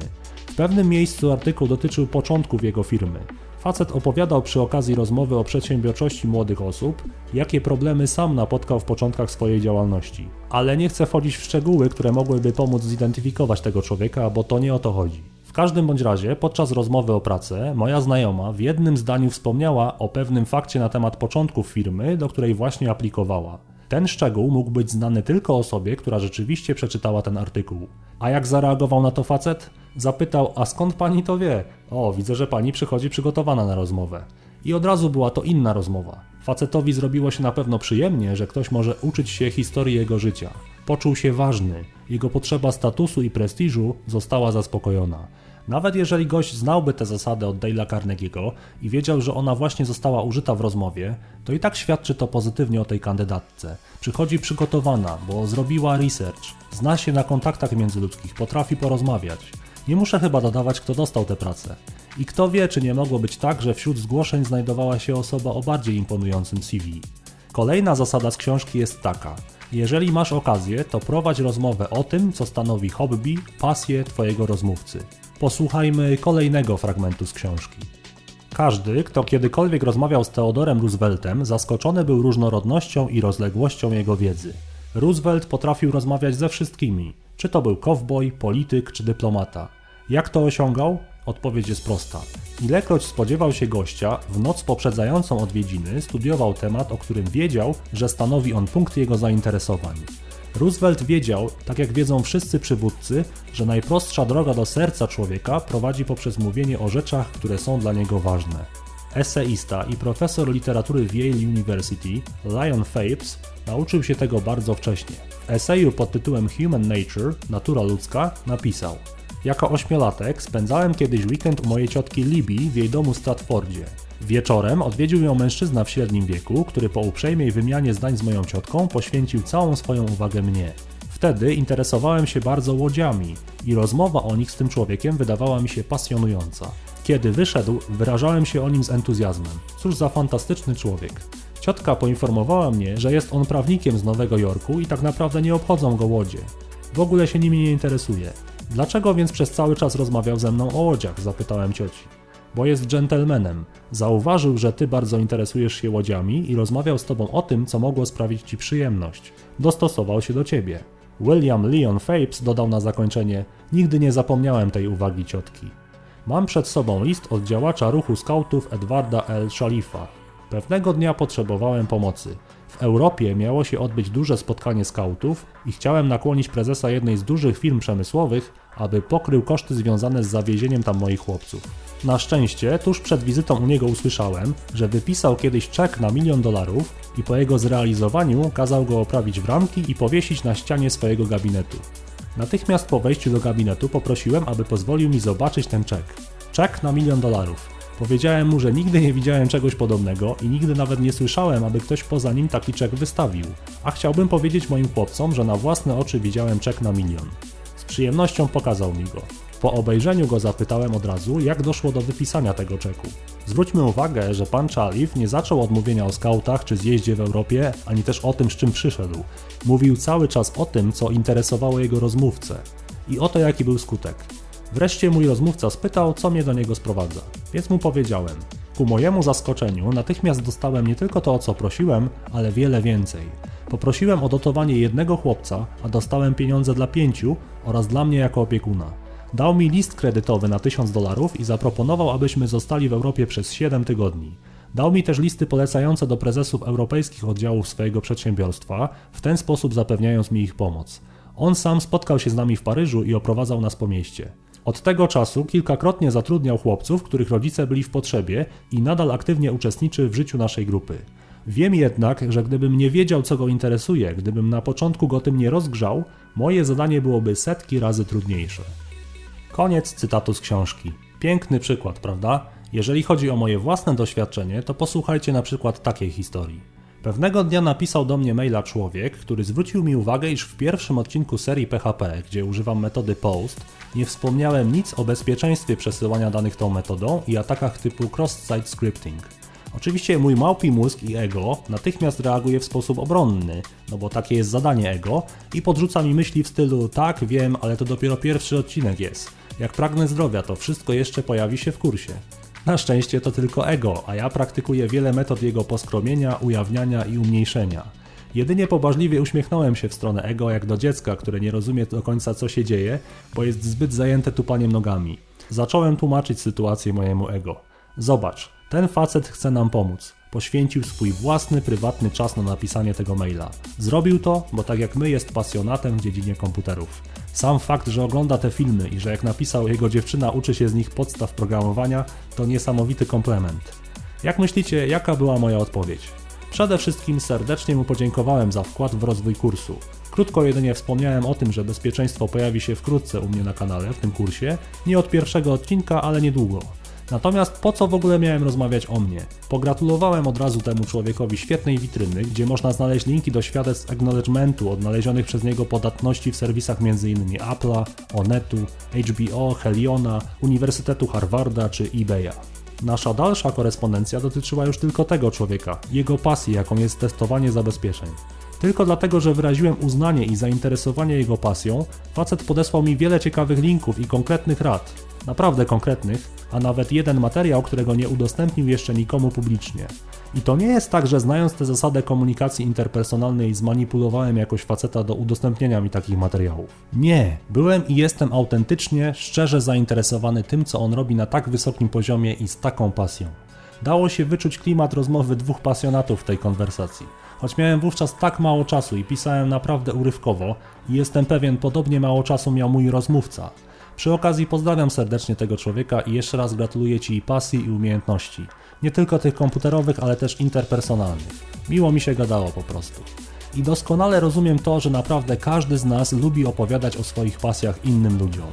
Pewnym miejscu artykuł dotyczył początków jego firmy. Facet opowiadał przy okazji rozmowy o przedsiębiorczości młodych osób, jakie problemy sam napotkał w początkach swojej działalności. Ale nie chcę wchodzić w szczegóły, które mogłyby pomóc zidentyfikować tego człowieka, bo to nie o to chodzi. W każdym bądź razie, podczas rozmowy o pracę, moja znajoma w jednym zdaniu wspomniała o pewnym fakcie na temat początków firmy, do której właśnie aplikowała. Ten szczegół mógł być znany tylko osobie, która rzeczywiście przeczytała ten artykuł. A jak zareagował na to facet? Zapytał, a skąd pani to wie? O, widzę, że pani przychodzi przygotowana na rozmowę. I od razu była to inna rozmowa. Facetowi zrobiło się na pewno przyjemnie, że ktoś może uczyć się historii jego życia. Poczuł się ważny, jego potrzeba statusu i prestiżu została zaspokojona. Nawet jeżeli gość znałby tę zasadę od Dale'a Carnegie'ego i wiedział, że ona właśnie została użyta w rozmowie, to i tak świadczy to pozytywnie o tej kandydatce. Przychodzi przygotowana, bo zrobiła research, zna się na kontaktach międzyludzkich, potrafi porozmawiać. Nie muszę chyba dodawać, kto dostał tę pracę. I kto wie, czy nie mogło być tak, że wśród zgłoszeń znajdowała się osoba o bardziej imponującym CV. Kolejna zasada z książki jest taka. Jeżeli masz okazję, to prowadź rozmowę o tym, co stanowi hobby, pasję Twojego rozmówcy. Posłuchajmy kolejnego fragmentu z książki. Każdy, kto kiedykolwiek rozmawiał z Theodorem Rooseveltem, zaskoczony był różnorodnością i rozległością jego wiedzy. Roosevelt potrafił rozmawiać ze wszystkimi, czy to był kowboj, polityk czy dyplomata. Jak to osiągał? Odpowiedź jest prosta. Ilekroć spodziewał się gościa, w noc poprzedzającą odwiedziny studiował temat, o którym wiedział, że stanowi on punkt jego zainteresowań. Roosevelt wiedział, tak jak wiedzą wszyscy przywódcy, że najprostsza droga do serca człowieka prowadzi poprzez mówienie o rzeczach, które są dla niego ważne. Eseista i profesor literatury w Yale University, Lion Fapes, nauczył się tego bardzo wcześnie. W eseju pod tytułem Human Nature, Natura ludzka, napisał Jako ośmiolatek spędzałem kiedyś weekend u mojej ciotki Libby w jej domu w Stratfordzie. Wieczorem odwiedził ją mężczyzna w średnim wieku, który po uprzejmej wymianie zdań z moją ciotką poświęcił całą swoją uwagę mnie. Wtedy interesowałem się bardzo łodziami i rozmowa o nich z tym człowiekiem wydawała mi się pasjonująca. Kiedy wyszedł, wyrażałem się o nim z entuzjazmem. Cóż za fantastyczny człowiek. Ciotka poinformowała mnie, że jest on prawnikiem z Nowego Jorku i tak naprawdę nie obchodzą go łodzie. W ogóle się nimi nie interesuje. Dlaczego więc przez cały czas rozmawiał ze mną o łodziach? zapytałem cioci bo jest dżentelmenem. Zauważył, że ty bardzo interesujesz się łodziami i rozmawiał z tobą o tym, co mogło sprawić ci przyjemność. Dostosował się do ciebie. William Leon Fapes dodał na zakończenie: Nigdy nie zapomniałem tej uwagi ciotki. Mam przed sobą list od działacza ruchu skautów Edwarda L. Shalifa. Pewnego dnia potrzebowałem pomocy. W Europie miało się odbyć duże spotkanie skautów i chciałem nakłonić prezesa jednej z dużych firm przemysłowych, aby pokrył koszty związane z zawiezieniem tam moich chłopców. Na szczęście, tuż przed wizytą u niego usłyszałem, że wypisał kiedyś czek na milion dolarów i po jego zrealizowaniu kazał go oprawić w ramki i powiesić na ścianie swojego gabinetu. Natychmiast po wejściu do gabinetu poprosiłem, aby pozwolił mi zobaczyć ten czek. Czek na milion dolarów. Powiedziałem mu, że nigdy nie widziałem czegoś podobnego i nigdy nawet nie słyszałem, aby ktoś poza nim taki czek wystawił. A chciałbym powiedzieć moim chłopcom, że na własne oczy widziałem czek na milion. Z przyjemnością pokazał mi go. Po obejrzeniu go zapytałem od razu, jak doszło do wypisania tego czeku. Zwróćmy uwagę, że pan Chalif nie zaczął od mówienia o skautach czy zjeździe w Europie, ani też o tym, z czym przyszedł. Mówił cały czas o tym, co interesowało jego rozmówcę. I oto jaki był skutek. Wreszcie mój rozmówca spytał, co mnie do niego sprowadza, więc mu powiedziałem. Ku mojemu zaskoczeniu natychmiast dostałem nie tylko to, o co prosiłem, ale wiele więcej. Poprosiłem o dotowanie jednego chłopca, a dostałem pieniądze dla pięciu oraz dla mnie jako opiekuna. Dał mi list kredytowy na 1000 dolarów i zaproponował, abyśmy zostali w Europie przez 7 tygodni. Dał mi też listy polecające do prezesów europejskich oddziałów swojego przedsiębiorstwa, w ten sposób zapewniając mi ich pomoc. On sam spotkał się z nami w Paryżu i oprowadzał nas po mieście. Od tego czasu kilkakrotnie zatrudniał chłopców, których rodzice byli w potrzebie i nadal aktywnie uczestniczy w życiu naszej grupy. Wiem jednak, że gdybym nie wiedział, co go interesuje, gdybym na początku go tym nie rozgrzał, moje zadanie byłoby setki razy trudniejsze. Koniec cytatu z książki. Piękny przykład, prawda? Jeżeli chodzi o moje własne doświadczenie, to posłuchajcie na przykład takiej historii. Pewnego dnia napisał do mnie maila człowiek, który zwrócił mi uwagę, iż w pierwszym odcinku serii PHP, gdzie używam metody POST, nie wspomniałem nic o bezpieczeństwie przesyłania danych tą metodą i atakach typu cross-site scripting. Oczywiście mój małpi mózg i ego natychmiast reaguje w sposób obronny, no bo takie jest zadanie ego i podrzuca mi myśli w stylu tak, wiem, ale to dopiero pierwszy odcinek jest. Jak pragnę zdrowia, to wszystko jeszcze pojawi się w kursie. Na szczęście to tylko ego, a ja praktykuję wiele metod jego poskromienia, ujawniania i umniejszenia. Jedynie pobażliwie uśmiechnąłem się w stronę ego jak do dziecka, które nie rozumie do końca co się dzieje, bo jest zbyt zajęte tupaniem nogami. Zacząłem tłumaczyć sytuację mojemu ego. Zobacz, ten facet chce nam pomóc. Poświęcił swój własny, prywatny czas na napisanie tego maila. Zrobił to, bo tak jak my jest pasjonatem w dziedzinie komputerów. Sam fakt, że ogląda te filmy i że jak napisał jego dziewczyna uczy się z nich podstaw programowania, to niesamowity komplement. Jak myślicie, jaka była moja odpowiedź? Przede wszystkim serdecznie mu podziękowałem za wkład w rozwój kursu. Krótko jedynie wspomniałem o tym, że bezpieczeństwo pojawi się wkrótce u mnie na kanale w tym kursie, nie od pierwszego odcinka, ale niedługo. Natomiast po co w ogóle miałem rozmawiać o mnie? Pogratulowałem od razu temu człowiekowi świetnej witryny, gdzie można znaleźć linki do świadectw acknowledgementu odnalezionych przez niego podatności w serwisach m.in. Apple'a, Onetu, HBO, Heliona, Uniwersytetu Harvarda czy eBaya. Nasza dalsza korespondencja dotyczyła już tylko tego człowieka, jego pasji, jaką jest testowanie zabezpieczeń. Tylko dlatego, że wyraziłem uznanie i zainteresowanie jego pasją, facet podesłał mi wiele ciekawych linków i konkretnych rad, naprawdę konkretnych, a nawet jeden materiał, którego nie udostępnił jeszcze nikomu publicznie. I to nie jest tak, że znając tę zasadę komunikacji interpersonalnej zmanipulowałem jakoś faceta do udostępnienia mi takich materiałów. Nie, byłem i jestem autentycznie, szczerze zainteresowany tym, co on robi na tak wysokim poziomie i z taką pasją. Dało się wyczuć klimat rozmowy dwóch pasjonatów w tej konwersacji. Choć miałem wówczas tak mało czasu i pisałem naprawdę urywkowo, i jestem pewien, podobnie mało czasu miał mój rozmówca. Przy okazji pozdrawiam serdecznie tego człowieka i jeszcze raz gratuluję Ci pasji i umiejętności. Nie tylko tych komputerowych, ale też interpersonalnych. Miło mi się gadało po prostu. I doskonale rozumiem to, że naprawdę każdy z nas lubi opowiadać o swoich pasjach innym ludziom.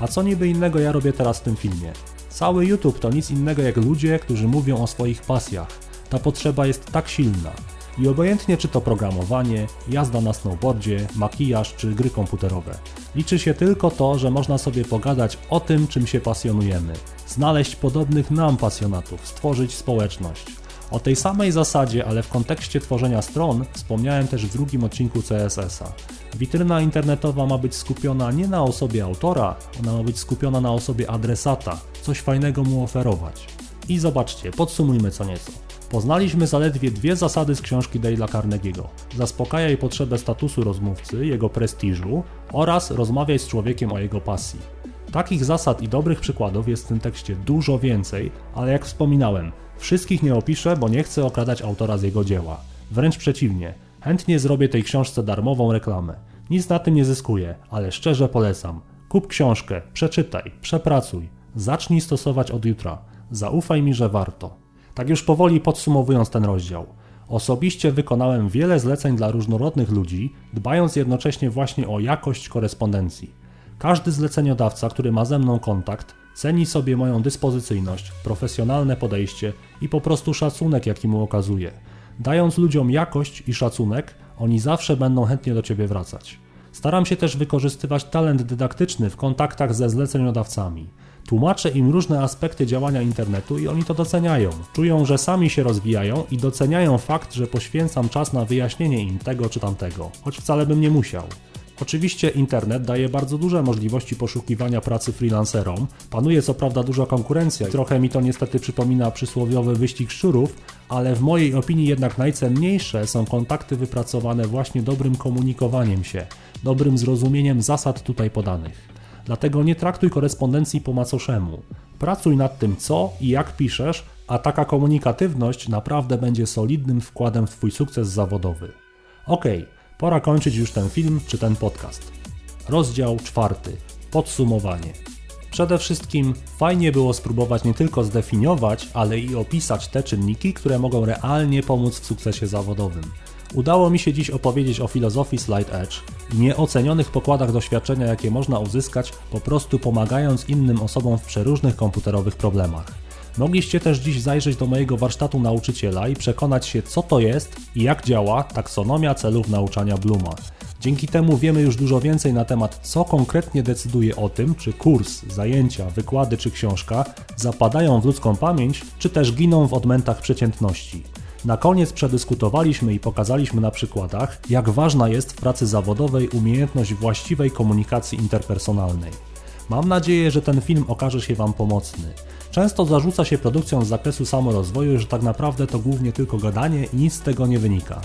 A co niby innego ja robię teraz w tym filmie? Cały YouTube to nic innego jak ludzie, którzy mówią o swoich pasjach. Ta potrzeba jest tak silna. I obojętnie czy to programowanie, jazda na snowboardzie, makijaż czy gry komputerowe. Liczy się tylko to, że można sobie pogadać o tym, czym się pasjonujemy, znaleźć podobnych nam pasjonatów, stworzyć społeczność. O tej samej zasadzie, ale w kontekście tworzenia stron, wspomniałem też w drugim odcinku CSS-a. Witryna internetowa ma być skupiona nie na osobie autora, ona ma być skupiona na osobie adresata, coś fajnego mu oferować. I zobaczcie, podsumujmy co nieco. Poznaliśmy zaledwie dwie zasady z książki Dale'a Carnegie'ego. Zaspokajaj potrzebę statusu rozmówcy, jego prestiżu oraz rozmawiaj z człowiekiem o jego pasji. Takich zasad i dobrych przykładów jest w tym tekście dużo więcej, ale jak wspominałem, wszystkich nie opiszę, bo nie chcę okradać autora z jego dzieła. Wręcz przeciwnie, chętnie zrobię tej książce darmową reklamę. Nic na tym nie zyskuję, ale szczerze polecam. Kup książkę, przeczytaj, przepracuj, zacznij stosować od jutra. Zaufaj mi, że warto. Tak już powoli podsumowując ten rozdział. Osobiście wykonałem wiele zleceń dla różnorodnych ludzi, dbając jednocześnie właśnie o jakość korespondencji. Każdy zleceniodawca, który ma ze mną kontakt, ceni sobie moją dyspozycyjność, profesjonalne podejście i po prostu szacunek, jaki mu okazuję. Dając ludziom jakość i szacunek, oni zawsze będą chętnie do ciebie wracać. Staram się też wykorzystywać talent dydaktyczny w kontaktach ze zleceniodawcami. Tłumaczę im różne aspekty działania internetu i oni to doceniają. Czują, że sami się rozwijają i doceniają fakt, że poświęcam czas na wyjaśnienie im tego czy tamtego, choć wcale bym nie musiał. Oczywiście internet daje bardzo duże możliwości poszukiwania pracy freelancerom. Panuje co prawda duża konkurencja trochę mi to niestety przypomina przysłowiowy wyścig szczurów, ale w mojej opinii jednak najcenniejsze są kontakty wypracowane właśnie dobrym komunikowaniem się, dobrym zrozumieniem zasad tutaj podanych. Dlatego nie traktuj korespondencji po macoszemu. Pracuj nad tym, co i jak piszesz, a taka komunikatywność naprawdę będzie solidnym wkładem w Twój sukces zawodowy. Okej, okay, pora kończyć już ten film czy ten podcast. Rozdział czwarty. Podsumowanie. Przede wszystkim fajnie było spróbować nie tylko zdefiniować, ale i opisać te czynniki, które mogą realnie pomóc w sukcesie zawodowym. Udało mi się dziś opowiedzieć o filozofii Slide Edge i nieocenionych pokładach doświadczenia, jakie można uzyskać po prostu pomagając innym osobom w przeróżnych komputerowych problemach. Mogliście też dziś zajrzeć do mojego warsztatu nauczyciela i przekonać się, co to jest i jak działa taksonomia celów nauczania Bluma. Dzięki temu wiemy już dużo więcej na temat, co konkretnie decyduje o tym, czy kurs, zajęcia, wykłady czy książka zapadają w ludzką pamięć, czy też giną w odmętach przeciętności. Na koniec przedyskutowaliśmy i pokazaliśmy na przykładach, jak ważna jest w pracy zawodowej umiejętność właściwej komunikacji interpersonalnej. Mam nadzieję, że ten film okaże się Wam pomocny. Często zarzuca się produkcją z zakresu samorozwoju, że tak naprawdę to głównie tylko gadanie i nic z tego nie wynika.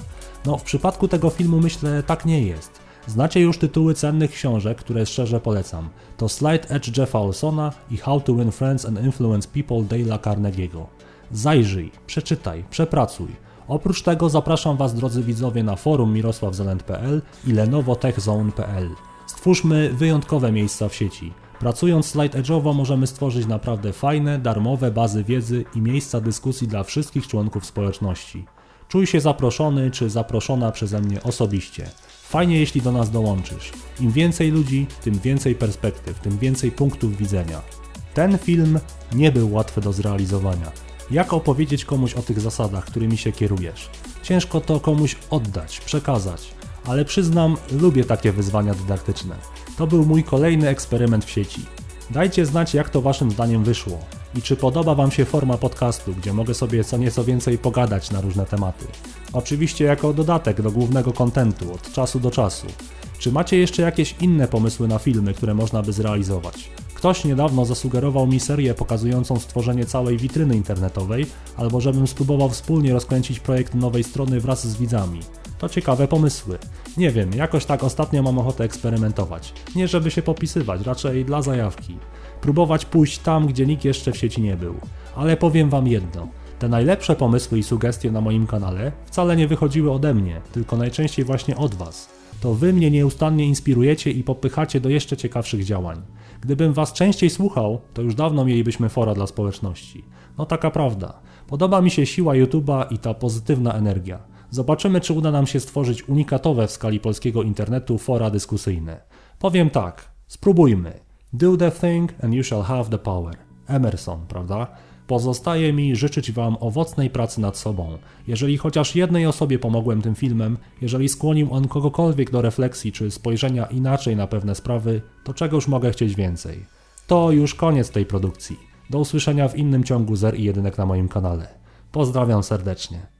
No, w przypadku tego filmu myślę, tak nie jest. Znacie już tytuły cennych książek, które szczerze polecam. To Slide Edge Jeffa Olsona i How to Win Friends and Influence People Dale'a Carnegie'ego. Zajrzyj, przeczytaj, przepracuj. Oprócz tego zapraszam Was, drodzy widzowie, na forum mirosławzelent.pl i lenowotechzone.pl. Stwórzmy wyjątkowe miejsca w sieci. Pracując slide edge'owo możemy stworzyć naprawdę fajne, darmowe bazy wiedzy i miejsca dyskusji dla wszystkich członków społeczności. Czuj się zaproszony czy zaproszona przeze mnie osobiście. Fajnie jeśli do nas dołączysz. Im więcej ludzi, tym więcej perspektyw, tym więcej punktów widzenia. Ten film nie był łatwy do zrealizowania. Jak opowiedzieć komuś o tych zasadach, którymi się kierujesz? Ciężko to komuś oddać, przekazać, ale przyznam, lubię takie wyzwania dydaktyczne. To był mój kolejny eksperyment w sieci. Dajcie znać, jak to Waszym zdaniem wyszło i czy podoba Wam się forma podcastu, gdzie mogę sobie co nieco więcej pogadać na różne tematy. Oczywiście jako dodatek do głównego kontentu od czasu do czasu. Czy macie jeszcze jakieś inne pomysły na filmy, które można by zrealizować? Ktoś niedawno zasugerował mi serię pokazującą stworzenie całej witryny internetowej, albo żebym spróbował wspólnie rozkręcić projekt nowej strony wraz z widzami. To ciekawe pomysły. Nie wiem, jakoś tak ostatnio mam ochotę eksperymentować. Nie żeby się popisywać, raczej dla zajawki. Próbować pójść tam, gdzie nikt jeszcze w sieci nie był. Ale powiem wam jedno. Te najlepsze pomysły i sugestie na moim kanale wcale nie wychodziły ode mnie, tylko najczęściej właśnie od was. To wy mnie nieustannie inspirujecie i popychacie do jeszcze ciekawszych działań. Gdybym was częściej słuchał, to już dawno mielibyśmy fora dla społeczności. No taka prawda. Podoba mi się siła YouTube'a i ta pozytywna energia. Zobaczymy, czy uda nam się stworzyć unikatowe w skali polskiego internetu fora dyskusyjne. Powiem tak, spróbujmy. Do the thing and you shall have the power. Emerson, prawda? Pozostaje mi życzyć Wam owocnej pracy nad sobą. Jeżeli chociaż jednej osobie pomogłem tym filmem, jeżeli skłonił on kogokolwiek do refleksji czy spojrzenia inaczej na pewne sprawy, to czegoż mogę chcieć więcej. To już koniec tej produkcji. Do usłyszenia w innym ciągu zer i jedynek na moim kanale. Pozdrawiam serdecznie.